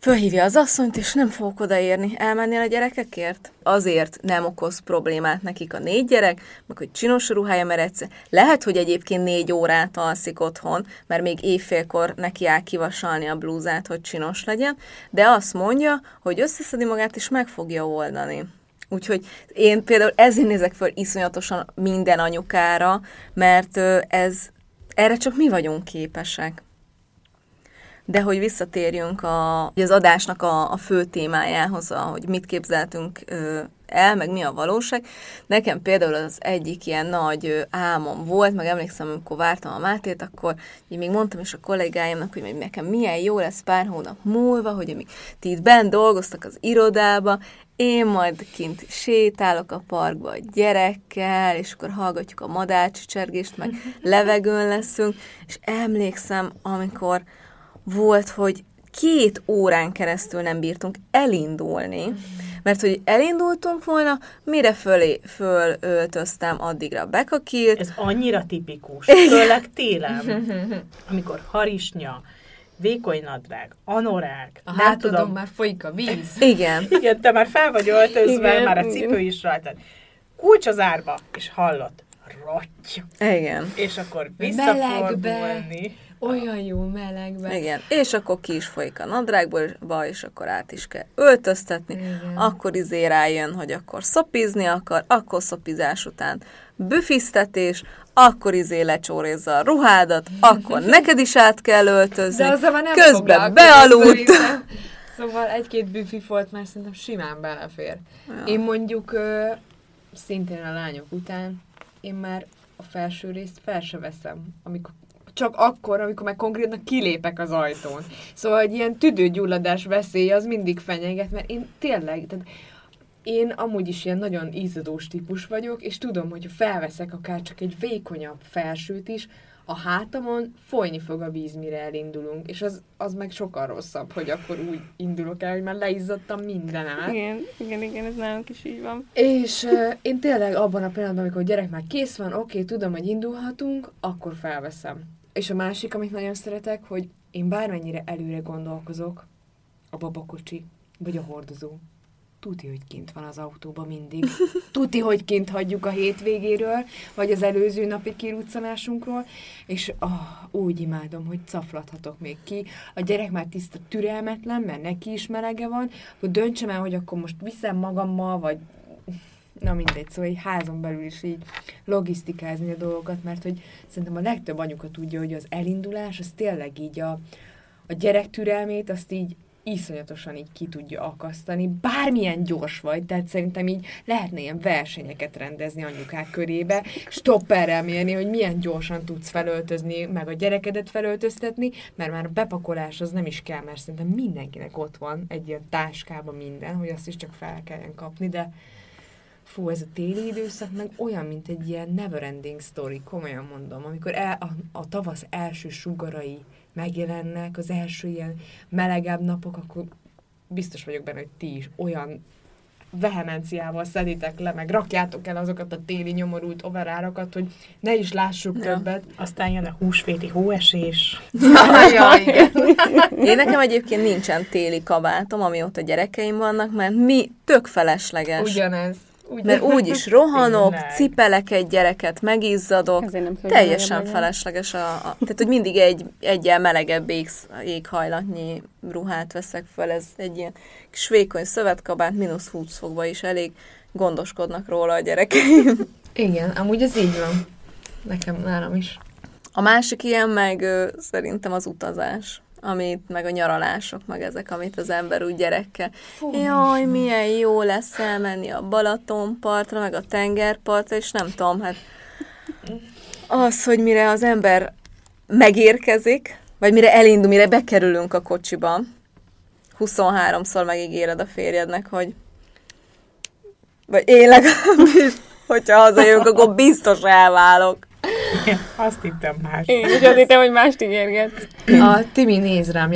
fölhívja az asszonyt, és nem fogok odaérni. Elmennél a gyerekekért? Azért nem okoz problémát nekik a négy gyerek, meg hogy csinos ruhája, mert egyszer. Lehet, hogy egyébként négy órát alszik otthon, mert még éjfélkor neki áll kivasalni a blúzát, hogy csinos legyen, de azt mondja, hogy összeszedi magát, és meg fogja oldani. Úgyhogy én például ezért nézek föl iszonyatosan minden anyukára, mert ez, erre csak mi vagyunk képesek. De hogy visszatérjünk a, az adásnak a, a fő témájához, a, hogy mit képzeltünk el, meg mi a valóság. Nekem például az egyik ilyen nagy álmom volt, meg emlékszem, amikor vártam a Mátét, akkor így még mondtam is a kollégáimnak, hogy még nekem milyen jó lesz pár hónap múlva, hogy amíg ti itt bent dolgoztak az irodába, én majd kint sétálok a parkba a gyerekkel, és akkor hallgatjuk a madárcsicsergést, meg levegőn leszünk, és emlékszem, amikor volt, hogy két órán keresztül nem bírtunk elindulni, mert hogy elindultunk volna, mire fölé fölöltöztem addigra bekakilt, Ez annyira tipikus, főleg télen, amikor harisnya, vékony nadrág, anorák, A nem hátadon tudom, már folyik a víz. igen, igen, te már fel vagy öltözve, Igen, már a cipő is rajtad. Kulcs az árba, és hallott, rotty, igen, és akkor visszafordulni. Olyan jó melegbe. igen, és akkor ki is folyik a nadrágba, és akkor át is kell öltöztetni, Igen. akkor izé rájön, hogy akkor szopizni akar, akkor szopizás után büfisztetés, akkor izé lecsórézza a ruhádat, akkor neked is át kell öltözni, De azzal már nem közben bealudt. Szóval egy-két büfi volt már szerintem simán belefér. Ja. Én mondjuk ö, szintén a lányok után, én már a felső részt fel se veszem, amikor csak akkor, amikor meg konkrétan kilépek az ajtón. Szóval egy ilyen tüdőgyulladás veszély az mindig fenyeget, mert én tényleg, tehát én amúgy is ilyen nagyon ízadós típus vagyok, és tudom, hogy ha felveszek akár csak egy vékonyabb felsőt is, a hátamon folyni fog a víz, mire elindulunk, és az, az meg sokkal rosszabb, hogy akkor úgy indulok el, hogy már leizzadtam mindenet. Igen, igen, igen, ez nálunk is így van. És uh, én tényleg abban a pillanatban, amikor a gyerek már kész van, oké, tudom, hogy indulhatunk, akkor felveszem. És a másik, amit nagyon szeretek, hogy én bármennyire előre gondolkozok, a babakocsi, vagy a hordozó, tuti, hogy kint van az autóban mindig. Tuti, hogy kint hagyjuk a hétvégéről, vagy az előző napi kiruccanásunkról, és oh, úgy imádom, hogy caflathatok még ki. A gyerek már tiszta türelmetlen, mert neki is melege van, hogy döntsem el, hogy akkor most viszem magammal, vagy Na mindegy, szóval egy házon belül is így logisztikázni a dolgokat, mert hogy szerintem a legtöbb anyuka tudja, hogy az elindulás, az tényleg így a, a gyerek türelmét, azt így iszonyatosan így ki tudja akasztani, bármilyen gyors vagy, tehát szerintem így lehetne ilyen versenyeket rendezni anyukák körébe, stopperrel mérni, hogy milyen gyorsan tudsz felöltözni, meg a gyerekedet felöltöztetni, mert már a bepakolás az nem is kell, mert szerintem mindenkinek ott van egy ilyen táskában minden, hogy azt is csak fel kelljen kapni, de fú, ez a téli időszak meg olyan, mint egy ilyen neverending story, komolyan mondom, amikor el, a, a tavasz első sugarai megjelennek, az első ilyen melegebb napok, akkor biztos vagyok benne, hogy ti is olyan vehemenciával szeditek le, meg rakjátok el azokat a téli nyomorult overárakat, hogy ne is lássuk ja. többet. Aztán jön a húsvéti hóesés. Ja, ja, igen. Én nekem egyébként nincsen téli kabátom, amióta gyerekeim vannak, mert mi tök felesleges. Ugyanez. Ugyan. Mert úgy is rohanok, Tényleg. cipelek egy gyereket, megizzadok, teljesen felesleges a, a... Tehát, hogy mindig egy egyel melegebb ég, éghajlatnyi ruhát veszek fel, ez egy ilyen kis vékony szövetkabát, mínusz 20 fokba is elég gondoskodnak róla a gyerekeim. Igen, amúgy ez így van. Nekem, nálam is. A másik ilyen meg ö, szerintem az utazás amit, meg a nyaralások, meg ezek, amit az ember úgy gyerekkel. Fú, Jaj, milyen jó lesz elmenni a Balatonpartra, meg a tengerpartra, és nem tudom, hát az, hogy mire az ember megérkezik, vagy mire elindul, mire bekerülünk a kocsiba, 23-szor megígéred a férjednek, hogy vagy én legalábbis, hogyha hazajövök, akkor biztos elválok. Azt hittem más. Én is azt hittem, hogy mást ígérget. A Timi néz rám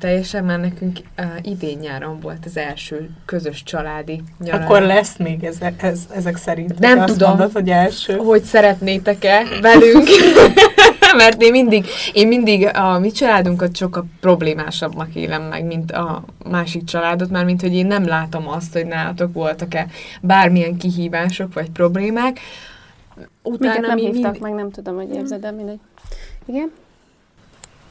teljesen, mert nekünk uh, idén nyáron volt az első közös családi nyaralás. Akkor lesz még ez, ez, ezek szerint. Nem hogy tudom, mondod, hogy, első. hogy szeretnétek-e velünk. mert én mindig, én mindig a mi családunkat sokkal problémásabbnak élem meg, mint a másik családot, már mint hogy én nem látom azt, hogy nálatok voltak-e bármilyen kihívások vagy problémák, utána Minket nem mi hívtak mind... meg, nem tudom, hogy érzed, de mindegy. Igen?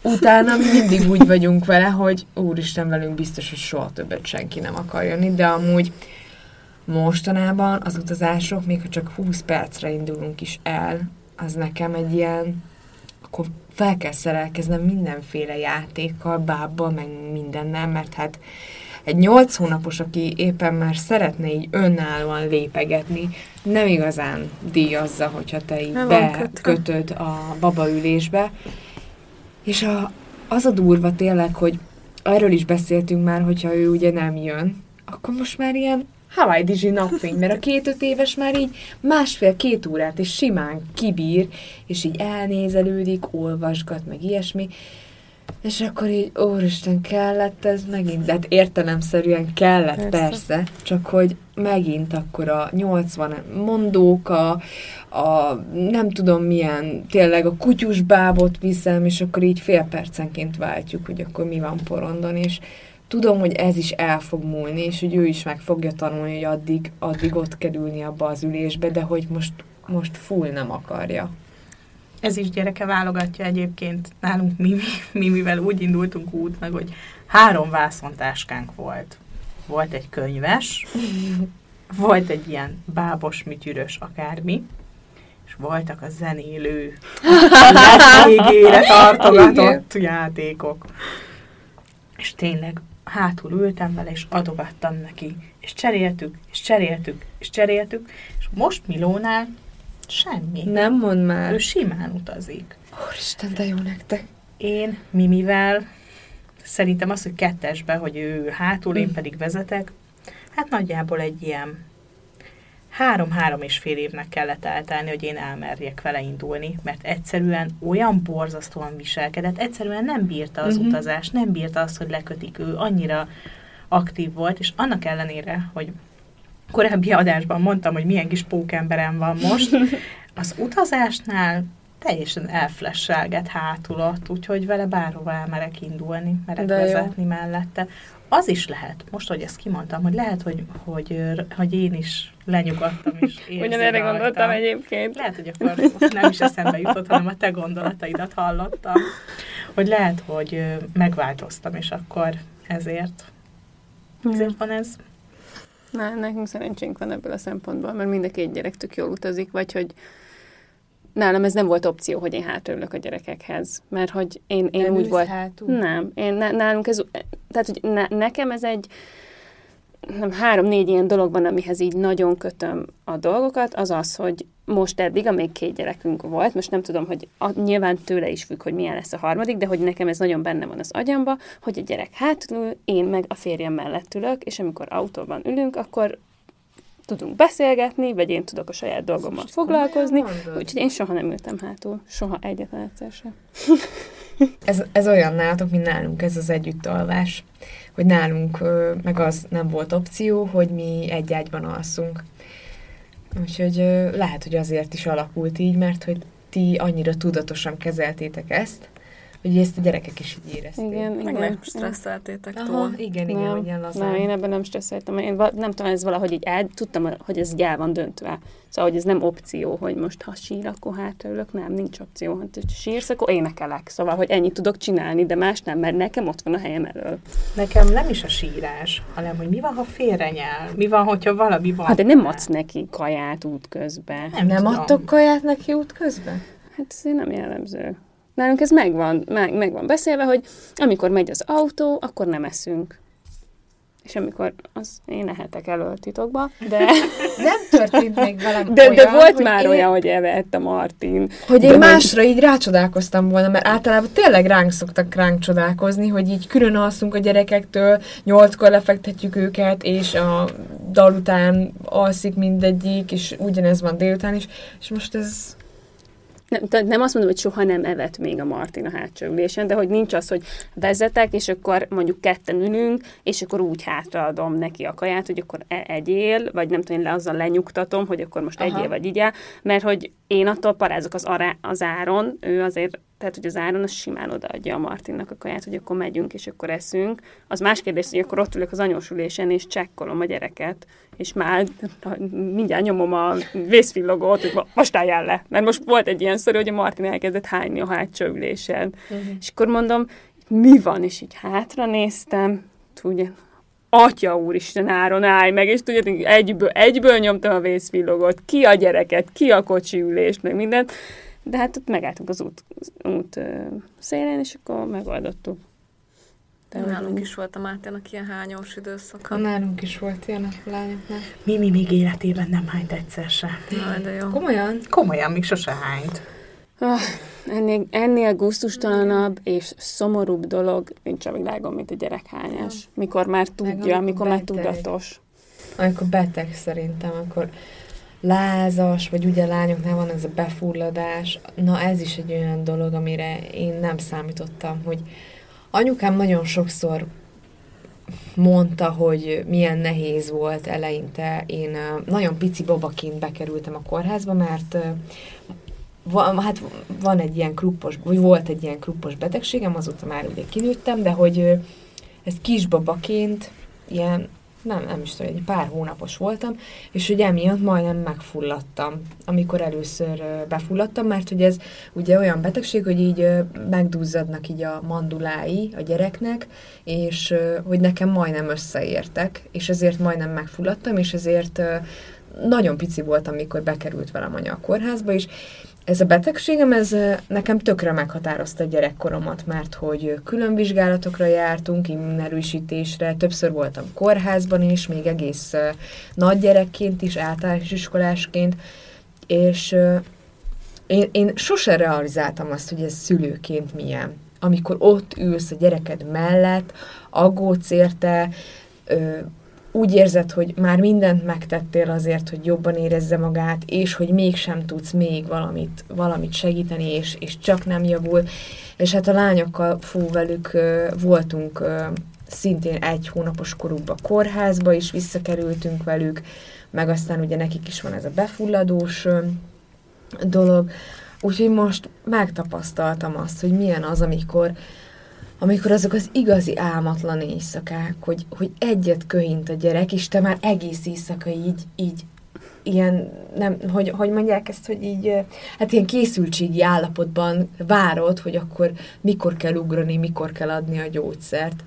Utána mi mindig úgy vagyunk vele, hogy úristen velünk biztos, hogy soha többet senki nem akar jönni, de amúgy mostanában az utazások, még ha csak 20 percre indulunk is el, az nekem egy ilyen, akkor fel kell szerelkeznem mindenféle játékkal, bábbal, meg mindennel, mert hát egy nyolc hónapos, aki éppen már szeretne így önállóan lépegetni, nem igazán díjazza, hogyha te így bekötöd a babaülésbe. És a, az a durva tényleg, hogy erről is beszéltünk már, hogyha ő ugye nem jön, akkor most már ilyen Hawaii Dizsi napfény, mert a két-öt éves már így másfél-két órát és simán kibír, és így elnézelődik, olvasgat, meg ilyesmi, és akkor így, úristen, kellett ez megint, de hát értelemszerűen kellett, persze. persze, csak hogy megint akkor a 80 mondóka, a nem tudom milyen, tényleg a kutyus bábot viszem, és akkor így fél percenként váltjuk, hogy akkor mi van porondon, és tudom, hogy ez is el fog múlni, és hogy ő is meg fogja tanulni, hogy addig, addig ott kerülni abba az ülésbe, de hogy most, most full nem akarja. Ez is gyereke válogatja egyébként. Nálunk mi, mi, mivel úgy indultunk útnak, hogy három vászontáskánk volt. Volt egy könyves, volt egy ilyen bábos, mityürös akármi, és voltak a zenélő, végére tartogatott játékok. És tényleg hátul ültem vele, és adogattam neki, és cseréltük, és cseréltük, és cseréltük, és most Milónál Semmi. Nem mond már. Ő simán utazik. Úristen, de jó nektek. Én Mimivel, szerintem az, hogy kettesbe, hogy ő hátul, én mm. pedig vezetek, hát nagyjából egy ilyen három-három és fél évnek kellett eltelni, hogy én elmerjek vele indulni, mert egyszerűen olyan borzasztóan viselkedett, egyszerűen nem bírta az uh-huh. utazást, nem bírta azt, hogy lekötik ő, annyira aktív volt, és annak ellenére, hogy korábbi adásban mondtam, hogy milyen kis pókemberem van most, az utazásnál teljesen elflesselget hátul ott, úgyhogy vele bárhova elmerek indulni, merek De vezetni jó. mellette. Az is lehet, most, hogy ezt kimondtam, hogy lehet, hogy, hogy, hogy én is lenyugodtam és erre gondoltam egyébként. Lehet, hogy akkor nem is eszembe jutott, hanem a te gondolataidat hallottam. Hogy lehet, hogy megváltoztam, és akkor ezért, ezért van ez. Na, nekünk szerencsénk van ebből a szempontból, mert mind a két gyerek tök jól utazik, vagy hogy nálam ez nem volt opció, hogy én hátraülök a gyerekekhez, mert hogy én, én Nem úgy volt... hátul? Nem, én, nálunk ez, tehát hogy ne, nekem ez egy nem, három-négy ilyen dolog van, amihez így nagyon kötöm a dolgokat, az az, hogy most eddig, amíg két gyerekünk volt, most nem tudom, hogy a, nyilván tőle is függ, hogy milyen lesz a harmadik, de hogy nekem ez nagyon benne van az agyamba, hogy a gyerek hátul ül, én meg a férjem mellett ülök, és amikor autóban ülünk, akkor tudunk beszélgetni, vagy én tudok a saját dolgommal foglalkozni, úgyhogy én soha nem ültem hátul, soha egyetlen egyszer sem. Ez, ez olyan nálatok, mint nálunk, ez az együttalvás. Hogy nálunk meg az nem volt opció, hogy mi egy ágyban alszunk. Úgyhogy lehet, hogy azért is alakult így, mert hogy ti annyira tudatosan kezeltétek ezt, hogy ezt a gyerekek is így érezték. Igen, Meg igen. nem stresszeltétek Aha, túl. igen, igen, nem, hogy ilyen lazán. nem, én ebben nem stresszeltem. Én nem tudom, ez valahogy így el, tudtam, hogy ez így el van döntve. Szóval, hogy ez nem opció, hogy most ha sír, akkor hátraülök. Nem, nincs opció. Ha sírsz, akkor énekelek. Szóval, hogy ennyit tudok csinálni, de más nem, mert nekem ott van a helyem elől. Nekem nem is a sírás, hanem hogy mi van, ha félrenyel? Mi van, hogyha valami van? Hát de nem adsz neki kaját út közben. Nem, Nem tudom. adtok kaját neki út közben? Hát ez nem jellemző. Nálunk ez megvan, meg, meg van beszélve, hogy amikor megy az autó, akkor nem eszünk. És amikor, az én ehetek elől titokba, de, Nem történt még velem de, olyan, de volt hogy már én, olyan, hogy evett a Martin. Hogy én De másra így rácsodálkoztam volna, mert általában tényleg ránk szoktak ránk csodálkozni, hogy így külön alszunk a gyerekektől, nyolckor lefektetjük őket, és a dal után alszik mindegyik, és ugyanez van délután is, és most ez... Nem, nem azt mondom, hogy soha nem evett még a Martin a hátsó ülésen, de hogy nincs az, hogy vezetek, és akkor mondjuk ketten ülünk, és akkor úgy hátraadom neki a kaját, hogy akkor e- egyél, vagy nem tudom, én le azzal lenyugtatom, hogy akkor most Aha. egyél vagy igyál, mert hogy én attól parázok az, ará, az áron, ő azért, tehát hogy az áron az simán odaadja a Martinnak a kaját, hogy akkor megyünk, és akkor eszünk. Az más kérdés, hogy akkor ott ülök az anyósülésen, és csekkolom a gyereket, és már mindjárt nyomom a vészvillogót, hogy mo- most álljál le. Mert most volt egy ilyen sztori, hogy a Martin elkezdett hányni a hátsó ülésen. Uh-huh. És akkor mondom, mi van? És így hátra néztem, ugye, Atya úristen, Áron, állj meg, és tudjátok, egyből, egyből nyomtam a vészvillogót, ki a gyereket, ki a kocsi ülést, meg mindent. De hát ott megálltunk az út, út szélén, és akkor megoldottuk. De Nálunk is volt a Máténak ilyen hányós időszaka. Nálunk is volt ilyen a lányoknál. Mimi még életében nem hányt egyszer se. Jaj, de jó. Komolyan? Komolyan, még sose hányt. Ah, ennél, ennél gusztustalanabb és szomorúbb dolog nincs a világon, mint a gyerekhányás. Mikor már tudja, amikor mikor már tudatos. Amikor beteg szerintem, akkor lázas, vagy ugye lányoknál van ez a befulladás. Na ez is egy olyan dolog, amire én nem számítottam, hogy anyukám nagyon sokszor mondta, hogy milyen nehéz volt eleinte. Én nagyon pici babaként bekerültem a kórházba, mert ö, va, hát van egy ilyen kruppos, vagy volt egy ilyen kruppos betegségem, azóta már ugye kinőttem, de hogy ez kisbabaként ilyen nem, nem is tudom, egy pár hónapos voltam, és hogy emiatt majdnem megfulladtam, amikor először befulladtam, mert hogy ez ugye olyan betegség, hogy így megduzzadnak így a mandulái a gyereknek, és hogy nekem majdnem összeértek, és ezért majdnem megfulladtam, és ezért nagyon pici voltam, amikor bekerült velem anya a kórházba, és ez a betegségem, ez nekem tökre meghatározta gyerekkoromat, mert hogy külön vizsgálatokra jártunk, immunerősítésre, többször voltam kórházban is, még egész nagy gyerekként is, általános iskolásként, és én, én sose realizáltam azt, hogy ez szülőként milyen. Amikor ott ülsz a gyereked mellett, aggódsz érte, úgy érzed, hogy már mindent megtettél azért, hogy jobban érezze magát, és hogy mégsem tudsz még valamit, valamit segíteni, és, és csak nem javul. És hát a lányokkal, fú, velük ö, voltunk ö, szintén egy hónapos korukba kórházba is, visszakerültünk velük, meg aztán ugye nekik is van ez a befulladós ö, dolog. Úgyhogy most megtapasztaltam azt, hogy milyen az, amikor amikor azok az igazi álmatlan éjszakák, hogy, hogy egyet köhint a gyerek, és te már egész éjszaka így, így ilyen, nem, hogy, hogy mondják ezt, hogy így, hát ilyen készültségi állapotban várod, hogy akkor mikor kell ugrani, mikor kell adni a gyógyszert.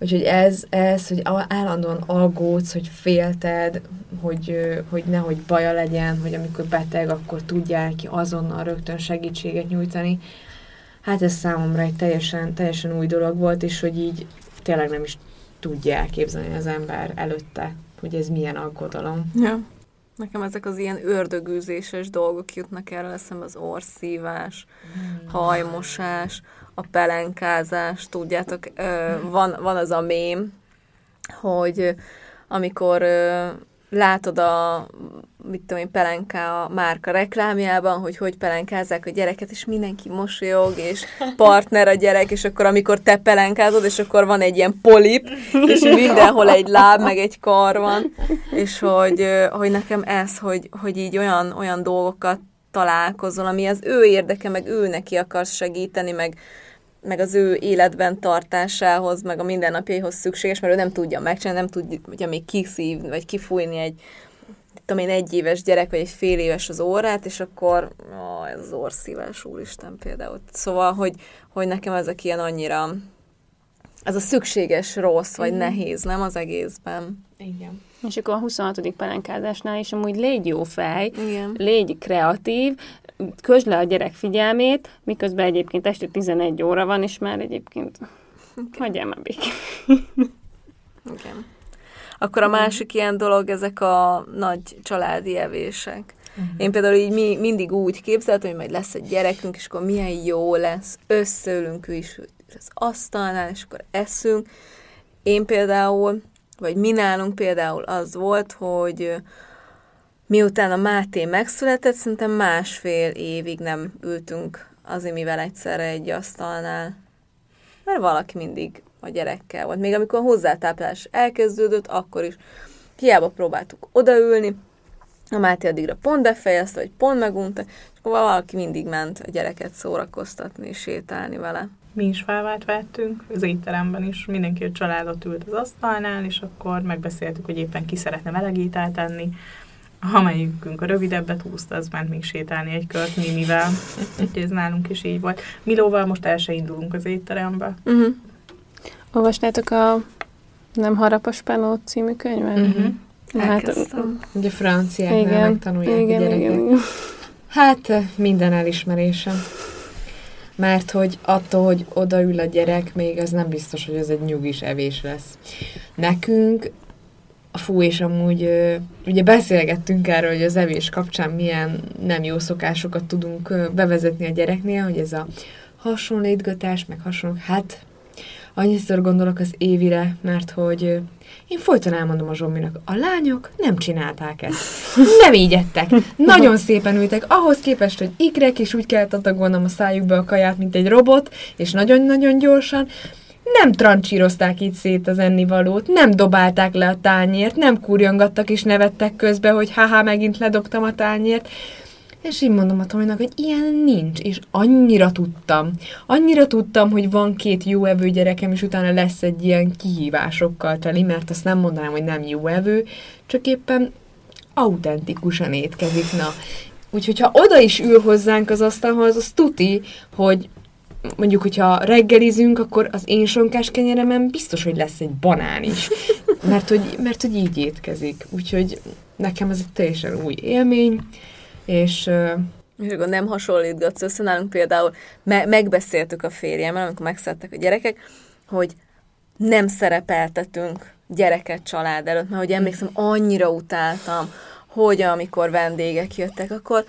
Úgyhogy ez, ez, hogy állandóan aggódsz, hogy félted, hogy, hogy nehogy baja legyen, hogy amikor beteg, akkor tudják ki azonnal rögtön segítséget nyújtani. Hát ez számomra egy teljesen, teljesen új dolog volt, és hogy így tényleg nem is tudja elképzelni az ember előtte, hogy ez milyen aggodalom. Ja. Nekem ezek az ilyen ördögűzéses dolgok jutnak el, eszembe az orszívás, hmm. hajmosás, a pelenkázás, tudjátok, van, van az a mém, hogy amikor látod a, mit tudom én, Pelenka a márka reklámjában, hogy hogy pelenkázzák a gyereket, és mindenki mosolyog, és partner a gyerek, és akkor amikor te pelenkázod, és akkor van egy ilyen polip, és mindenhol egy láb, meg egy kar van, és hogy, hogy nekem ez, hogy, hogy így olyan, olyan dolgokat találkozol, ami az ő érdeke, meg ő neki akarsz segíteni, meg, meg az ő életben tartásához, meg a mindennapjaihoz szükséges, mert ő nem tudja megcsinálni, nem tudja még kiszív, vagy kifújni egy, tudom én, egy éves gyerek, vagy egy fél éves az órát, és akkor ó, ez az orszívás, úristen például. Szóval, hogy, hogy nekem ezek ilyen annyira, ez a szükséges rossz, vagy mm. nehéz, nem az egészben. Igen. És akkor a 26. pelenkázásnál is amúgy légy jó fej, Igen. légy kreatív, közd le a gyerek figyelmét, miközben egyébként este 11 óra van, és már egyébként okay. hagyjál már békén. Igen. Akkor a másik ilyen dolog, ezek a nagy családi evések. Uh-huh. Én például így mi, mindig úgy képzeltem, hogy majd lesz egy gyerekünk, és akkor milyen jó lesz, összeülünk is az asztalnál, és akkor eszünk. Én például, vagy mi nálunk például az volt, hogy miután a Máté megszületett, szerintem másfél évig nem ültünk az mivel egyszerre egy asztalnál. Mert valaki mindig a gyerekkel volt. Még amikor a hozzátáplás elkezdődött, akkor is hiába próbáltuk odaülni, a Máté addigra pont befejezte, vagy pont megunta, és akkor valaki mindig ment a gyereket szórakoztatni és sétálni vele. Mi is felvált vettünk, az étteremben is, mindenki a családot ült az asztalnál, és akkor megbeszéltük, hogy éppen ki szeretne velegételt tenni, amelyikünk a rövidebbet húzta, az ment még sétálni egy kört Mimivel. Úgyhogy ez nálunk is így volt. Milóval most el se indulunk az étterembe. Uh-huh. Olvastátok a Nem harapos Penó című könyvet? Uh-huh. Hát, ugye franciáknál igen, megtanulják igen, a gyerekek. Igen, igen. Hát minden elismerésem. Mert hogy attól, hogy odaül a gyerek, még az nem biztos, hogy ez egy nyugis evés lesz. Nekünk Fú, és amúgy ugye beszélgettünk erről, hogy az evés kapcsán milyen nem jó szokásokat tudunk bevezetni a gyereknél, hogy ez a hasonlítgatás, meg hasonló, hát annyiszor gondolok az Évire, mert hogy én folyton elmondom a Zsombinak, a lányok nem csinálták ezt. Nem így ettek. Nagyon szépen ültek, ahhoz képest, hogy ikrek, és úgy kellett adagolnom a szájukba a kaját, mint egy robot, és nagyon-nagyon gyorsan nem trancsírozták így szét az ennivalót, nem dobálták le a tányért, nem kurjongattak és nevettek közbe, hogy haha, megint ledobtam a tányért. És így mondom a Tominak, hogy ilyen nincs, és annyira tudtam. Annyira tudtam, hogy van két jó evő gyerekem, és utána lesz egy ilyen kihívásokkal teli, mert azt nem mondanám, hogy nem jó evő, csak éppen autentikusan étkezik, na. Úgyhogy ha oda is ül hozzánk az asztalhoz, az tuti, hogy mondjuk, hogyha reggelizünk, akkor az én sonkás kenyeremen biztos, hogy lesz egy banán is. Mert hogy, mert hogy így étkezik. Úgyhogy nekem ez egy teljesen új élmény, és... És akkor nem hasonlítgatsz össze, nálunk például me- megbeszéltük a férjemmel, amikor megszedtek a gyerekek, hogy nem szerepeltetünk gyereket család előtt, mert hogy emlékszem, annyira utáltam, hogy amikor vendégek jöttek, akkor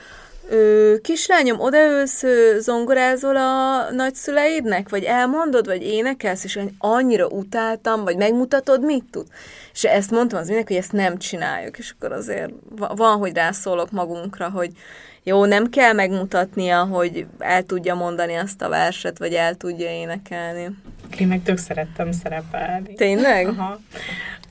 Ö, kislányom, odaülsz, zongorázol a nagyszüleidnek, vagy elmondod, vagy énekelsz, és annyira utáltam, vagy megmutatod, mit tud. És ezt mondtam az mindenki, hogy ezt nem csináljuk, és akkor azért van, hogy rászólok magunkra, hogy jó, nem kell megmutatnia, hogy el tudja mondani azt a verset, vagy el tudja énekelni. Én meg tök szerettem szerepelni. Tényleg? Aha.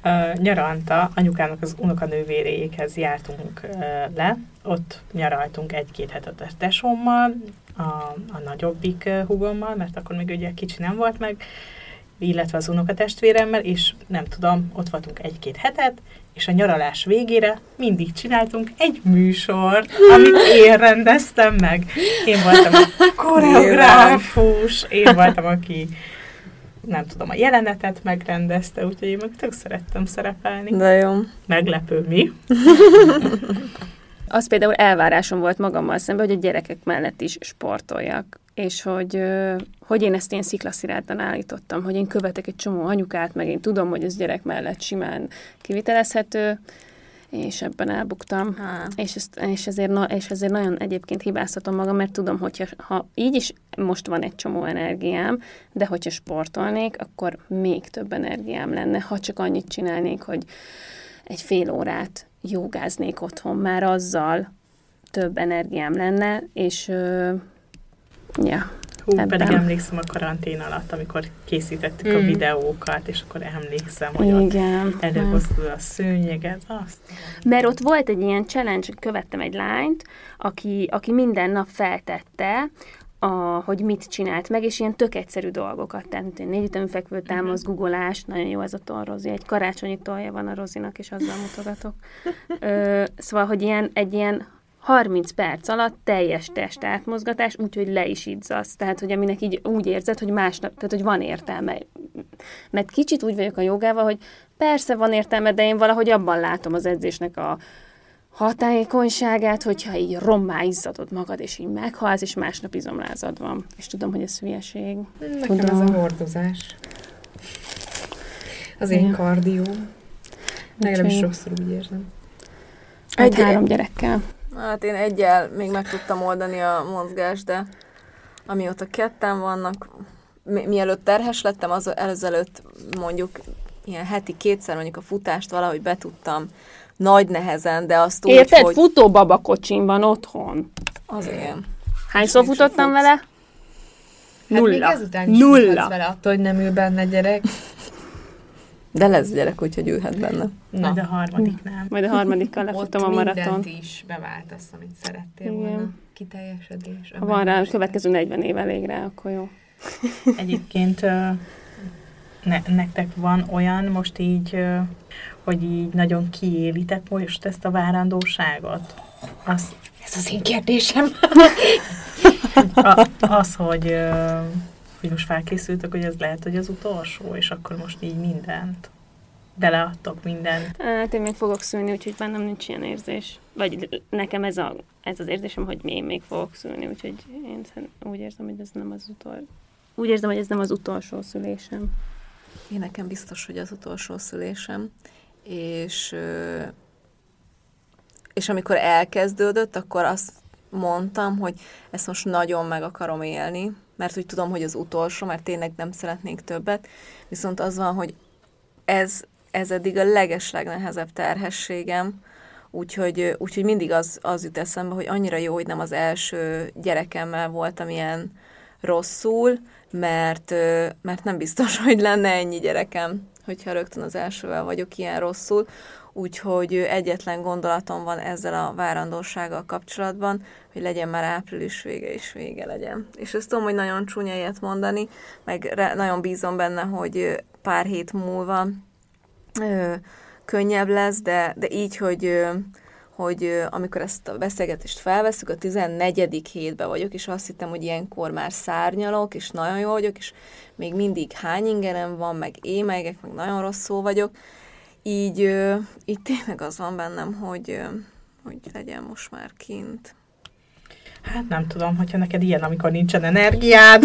Uh, nyaranta anyukának az unokanővéréjékhez jártunk uh, le, ott nyaraltunk egy-két hetet a tesómmal, a, a nagyobbik uh, hugommal, mert akkor még ugye kicsi nem volt meg, illetve az unokatestvéremmel, és nem tudom, ott voltunk egy-két hetet, és a nyaralás végére mindig csináltunk egy műsort, amit én rendeztem meg. Én voltam a koreográfus, én voltam, aki nem tudom, a jelenetet megrendezte, úgyhogy én meg tök szerettem szerepelni. De jó. Meglepő mi? Az például elvárásom volt magammal szemben, hogy a gyerekek mellett is sportoljak. És hogy, hogy én ezt ilyen sziklasziráttan állítottam, hogy én követek egy csomó anyukát, meg én tudom, hogy ez gyerek mellett simán kivitelezhető, és ebben elbuktam. Há. És, ezt, és, ezért, na, és ezért nagyon egyébként hibáztatom magam, mert tudom, hogyha ha így is most van egy csomó energiám, de hogyha sportolnék, akkor még több energiám lenne, ha csak annyit csinálnék, hogy egy fél órát jogáznék otthon, már azzal több energiám lenne, és ö, ja, Hú, Ebben. pedig emlékszem a karantén alatt, amikor készítettük a Mm. videókat, és akkor emlékszem, hogy ott igen. előhoztad a szőnyeget, azt. Mert ott volt egy ilyen challenge, követtem egy lányt, aki, aki minden nap feltette, a, hogy mit csinált meg, és ilyen tök egyszerű dolgokat. Tehát négy ütemű fekvő támasz, googolás, nagyon jó ez a toll, Rozi. Egy karácsonyi tolja van a Rozinak, és azzal mutogatok. Ö, szóval, hogy ilyen, egy ilyen 30 perc alatt teljes test átmozgatás, úgyhogy le is idzasz. Tehát, hogy aminek így úgy érzed, hogy másnap, tehát, hogy van értelme. Mert kicsit úgy vagyok a jogával, hogy persze van értelme, de én valahogy abban látom az edzésnek a hatályonyságát, hogyha így rommá izzadod magad, és így meghalsz, és másnap izomlázad van. És tudom, hogy ez hülyeség. Nekem Tudom. ez a hordozás. Az én kardió. Legalábbis sokszor úgy érzem. Egy- három gyerekkel. Hát én egyel még meg tudtam oldani a mozgást, de amióta ketten vannak, mi- mielőtt terhes lettem, az ezelőtt mondjuk ilyen heti kétszer mondjuk a futást valahogy betudtam nagy nehezen, de azt úgy, Érted? hogy Futóbaba kocsin van otthon. az igen. Hányszor még futottam futsz. vele? Hát még Nulla. ezután is Nulla. Nulla. vele attól, hogy nem ül benne gyerek. De lesz gyerek, úgyhogy ülhet benne. Na. De a harmadik nem. Majd a harmadikkal lefutom a Ott maraton. mindent is beváltasz, amit szerettél Igen. volna. Kiteljesedés. Ha van rá a következő 40 év elég rá, akkor jó. Egyébként ne, nektek van olyan most így, hogy így nagyon kiélitek most ezt a várandóságot? Az, Ez az én kérdésem. a, az hogy, hogy most felkészültek, hogy ez lehet, hogy az utolsó, és akkor most így mindent beleadtok mindent. Hát én még fogok szülni, úgyhogy bennem nincs ilyen érzés. Vagy nekem ez, a, ez az érzésem, hogy én még fogok szülni, úgyhogy én úgy érzem, hogy ez nem az utolsó. Úgy érzem, hogy ez nem az utolsó szülésem. Én nekem biztos, hogy az utolsó szülésem, és, és amikor elkezdődött, akkor azt mondtam, hogy ezt most nagyon meg akarom élni, mert úgy tudom, hogy az utolsó, mert tényleg nem szeretnék többet, viszont az van, hogy ez, ez eddig a legeslegnehezebb terhességem, úgyhogy, úgyhogy mindig az, az jut eszembe, hogy annyira jó, hogy nem az első gyerekemmel voltam ilyen rosszul, mert, mert nem biztos, hogy lenne ennyi gyerekem, hogyha rögtön az elsővel vagyok ilyen rosszul. Úgyhogy egyetlen gondolatom van ezzel a várandósággal kapcsolatban, hogy legyen már április vége és vége legyen. És ezt tudom, hogy nagyon csúnya ilyet mondani, meg re- nagyon bízom benne, hogy pár hét múlva ö, könnyebb lesz, de, de így, hogy, ö, hogy amikor ezt a beszélgetést felveszük, a 14. hétbe vagyok, és azt hittem, hogy ilyenkor már szárnyalok, és nagyon jó vagyok, és még mindig hány ingerem van, meg émelygek, meg nagyon rosszul vagyok. Így, így tényleg az van bennem, hogy, hogy legyen most már kint. Hát nem tudom, hogyha neked ilyen, amikor nincsen energiád.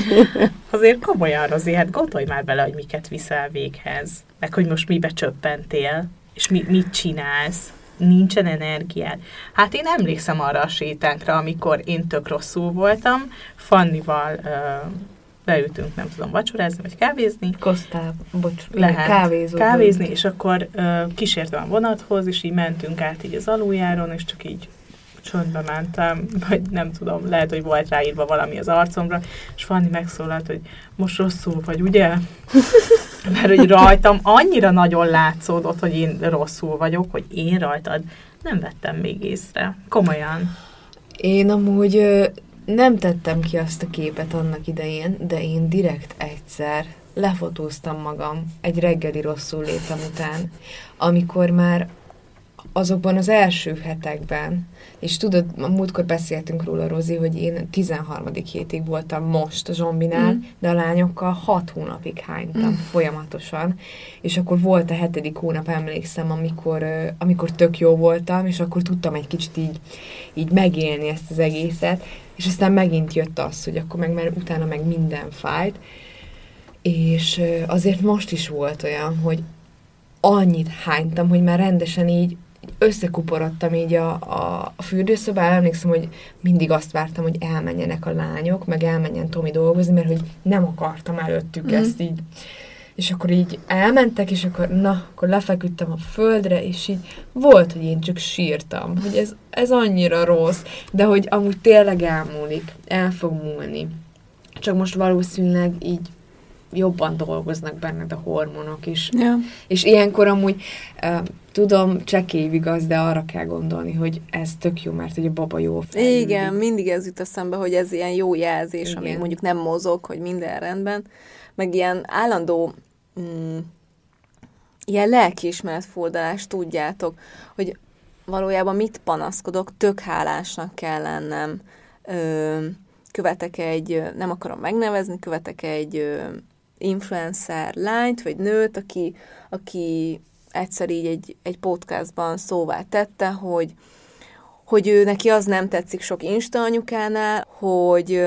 Azért komolyan, Rozi, hát gondolj már bele, hogy miket viszel véghez. Meg hogy most mibe csöppentél, és mi, mit csinálsz. Nincsen energiád. Hát én emlékszem arra a sétánkra, amikor én tök rosszul voltam, Fannival ö, beültünk, nem tudom, vacsorázni, vagy kávézni, Kosztál, bocs, lehet kávézó. kávézni, és akkor ö, kísértem a vonathoz, és így mentünk át így az aluljáron, és csak így csöndbe mentem, vagy nem tudom, lehet, hogy volt ráírva valami az arcomra, és Fanni megszólalt, hogy most rosszul vagy, ugye? Mert hogy rajtam annyira nagyon látszódott, hogy én rosszul vagyok, hogy én rajtad nem vettem még észre. Komolyan. Én amúgy nem tettem ki azt a képet annak idején, de én direkt egyszer lefotóztam magam egy reggeli rosszul létem után, amikor már azokban az első hetekben, és tudod, múltkor beszéltünk róla, Rozi, hogy én 13. hétig voltam most a Zsombinál, mm. de a lányokkal 6 hónapig hánytam mm. folyamatosan, és akkor volt a hetedik hónap, emlékszem, amikor, amikor tök jó voltam, és akkor tudtam egy kicsit így, így megélni ezt az egészet, és aztán megint jött az, hogy akkor meg mert utána meg minden fájt, és azért most is volt olyan, hogy annyit hánytam, hogy már rendesen így összekuporodtam így a, a, a fürdőszobában, emlékszem, hogy mindig azt vártam, hogy elmenjenek a lányok, meg elmenjen Tomi dolgozni, mert hogy nem akartam előttük mm. ezt így. És akkor így elmentek, és akkor na, akkor lefeküdtem a földre, és így volt, hogy én csak sírtam, hogy ez, ez annyira rossz, de hogy amúgy tényleg elmúlik, el fog múlni. Csak most valószínűleg így jobban dolgoznak benned a hormonok is. Ja. És ilyenkor amúgy uh, tudom, csekély igaz, de arra kell gondolni, hogy ez tök jó, mert hogy a baba jó fejlődik. Igen, mindig ez jut eszembe, hogy ez ilyen jó jelzés, Igen. amíg mondjuk nem mozog, hogy minden rendben, meg ilyen állandó mm, ilyen lelkiismeretfordulás, tudjátok, hogy valójában mit panaszkodok, tök hálásnak kell lennem, ö, követek egy, nem akarom megnevezni, követek egy ö, influencer lányt, vagy nőt, aki, aki egyszer így egy, egy podcastban szóvá tette, hogy, hogy ő neki az nem tetszik sok Insta anyukánál, hogy,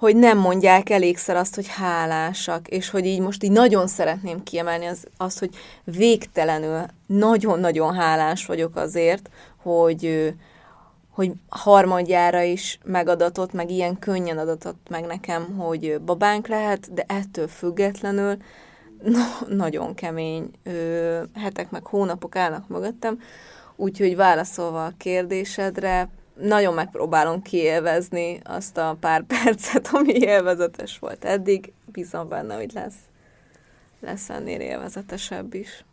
hogy nem mondják elégszer azt, hogy hálásak, és hogy így most így nagyon szeretném kiemelni az, az hogy végtelenül nagyon-nagyon hálás vagyok azért, hogy, hogy harmadjára is megadatott, meg ilyen könnyen adatott meg nekem, hogy babánk lehet, de ettől függetlenül no, nagyon kemény ö, hetek meg hónapok állnak mögöttem, úgyhogy válaszolva a kérdésedre, nagyon megpróbálom kiélvezni azt a pár percet, ami élvezetes volt eddig. Bízom benne, hogy lesz, lesz ennél élvezetesebb is.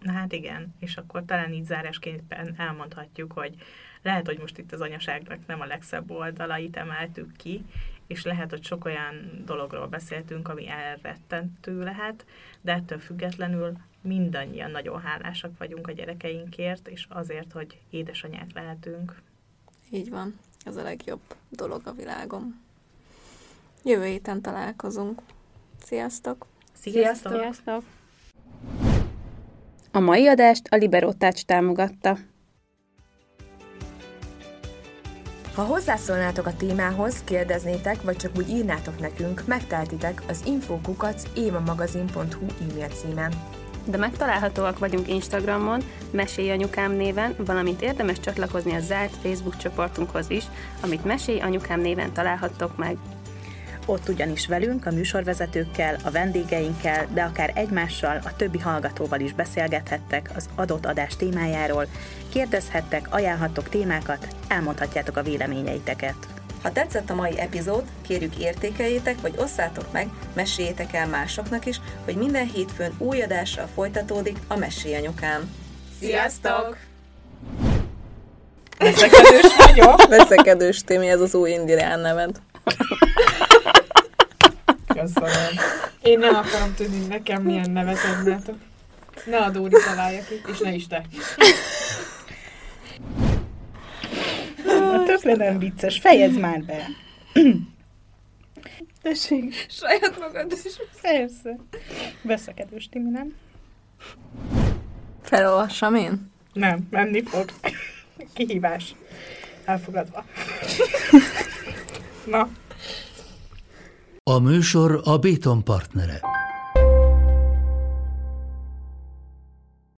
Na hát igen, és akkor talán így zárásképpen elmondhatjuk, hogy lehet, hogy most itt az anyaságnak nem a legszebb oldalait emeltük ki, és lehet, hogy sok olyan dologról beszéltünk, ami elrettentő lehet, de ettől függetlenül mindannyian nagyon hálásak vagyunk a gyerekeinkért, és azért, hogy édesanyák lehetünk. Így van. Ez a legjobb dolog a világon. Jövő héten találkozunk. Sziasztok! Sziasztok! Sziasztok! A mai adást a Liberótács támogatta. Ha hozzászólnátok a témához, kérdeznétek, vagy csak úgy írnátok nekünk, megteltitek az infokukac évamagazin.hu e-mail címen. De megtalálhatóak vagyunk Instagramon, Mesélj Anyukám néven, valamint érdemes csatlakozni a zárt Facebook csoportunkhoz is, amit Mesélj Anyukám néven találhattok meg. Ott ugyanis velünk, a műsorvezetőkkel, a vendégeinkkel, de akár egymással, a többi hallgatóval is beszélgethettek az adott adás témájáról, kérdezhettek, ajánlhattok témákat, elmondhatjátok a véleményeiteket. Ha tetszett a mai epizód, kérjük értékeljétek, vagy osszátok meg, meséljétek el másoknak is, hogy minden hétfőn új adással folytatódik a Mesélyanyukám. Sziasztok! Veszekedős vagyok. Veszekedős Témi, ez az új indián neved. Köszönöm. Én nem akarom tudni, nekem milyen nevet adnátok. Ne a Dóri találja ki, és ne is te. Tökre nem vicces, fejezd már be. Tessék. Saját magad is. Persze. Veszekedős Timi, nem? Felolvassam én? Nem, menni fog. Kihívás. Elfogadva. Na. A műsor a Béton partnere.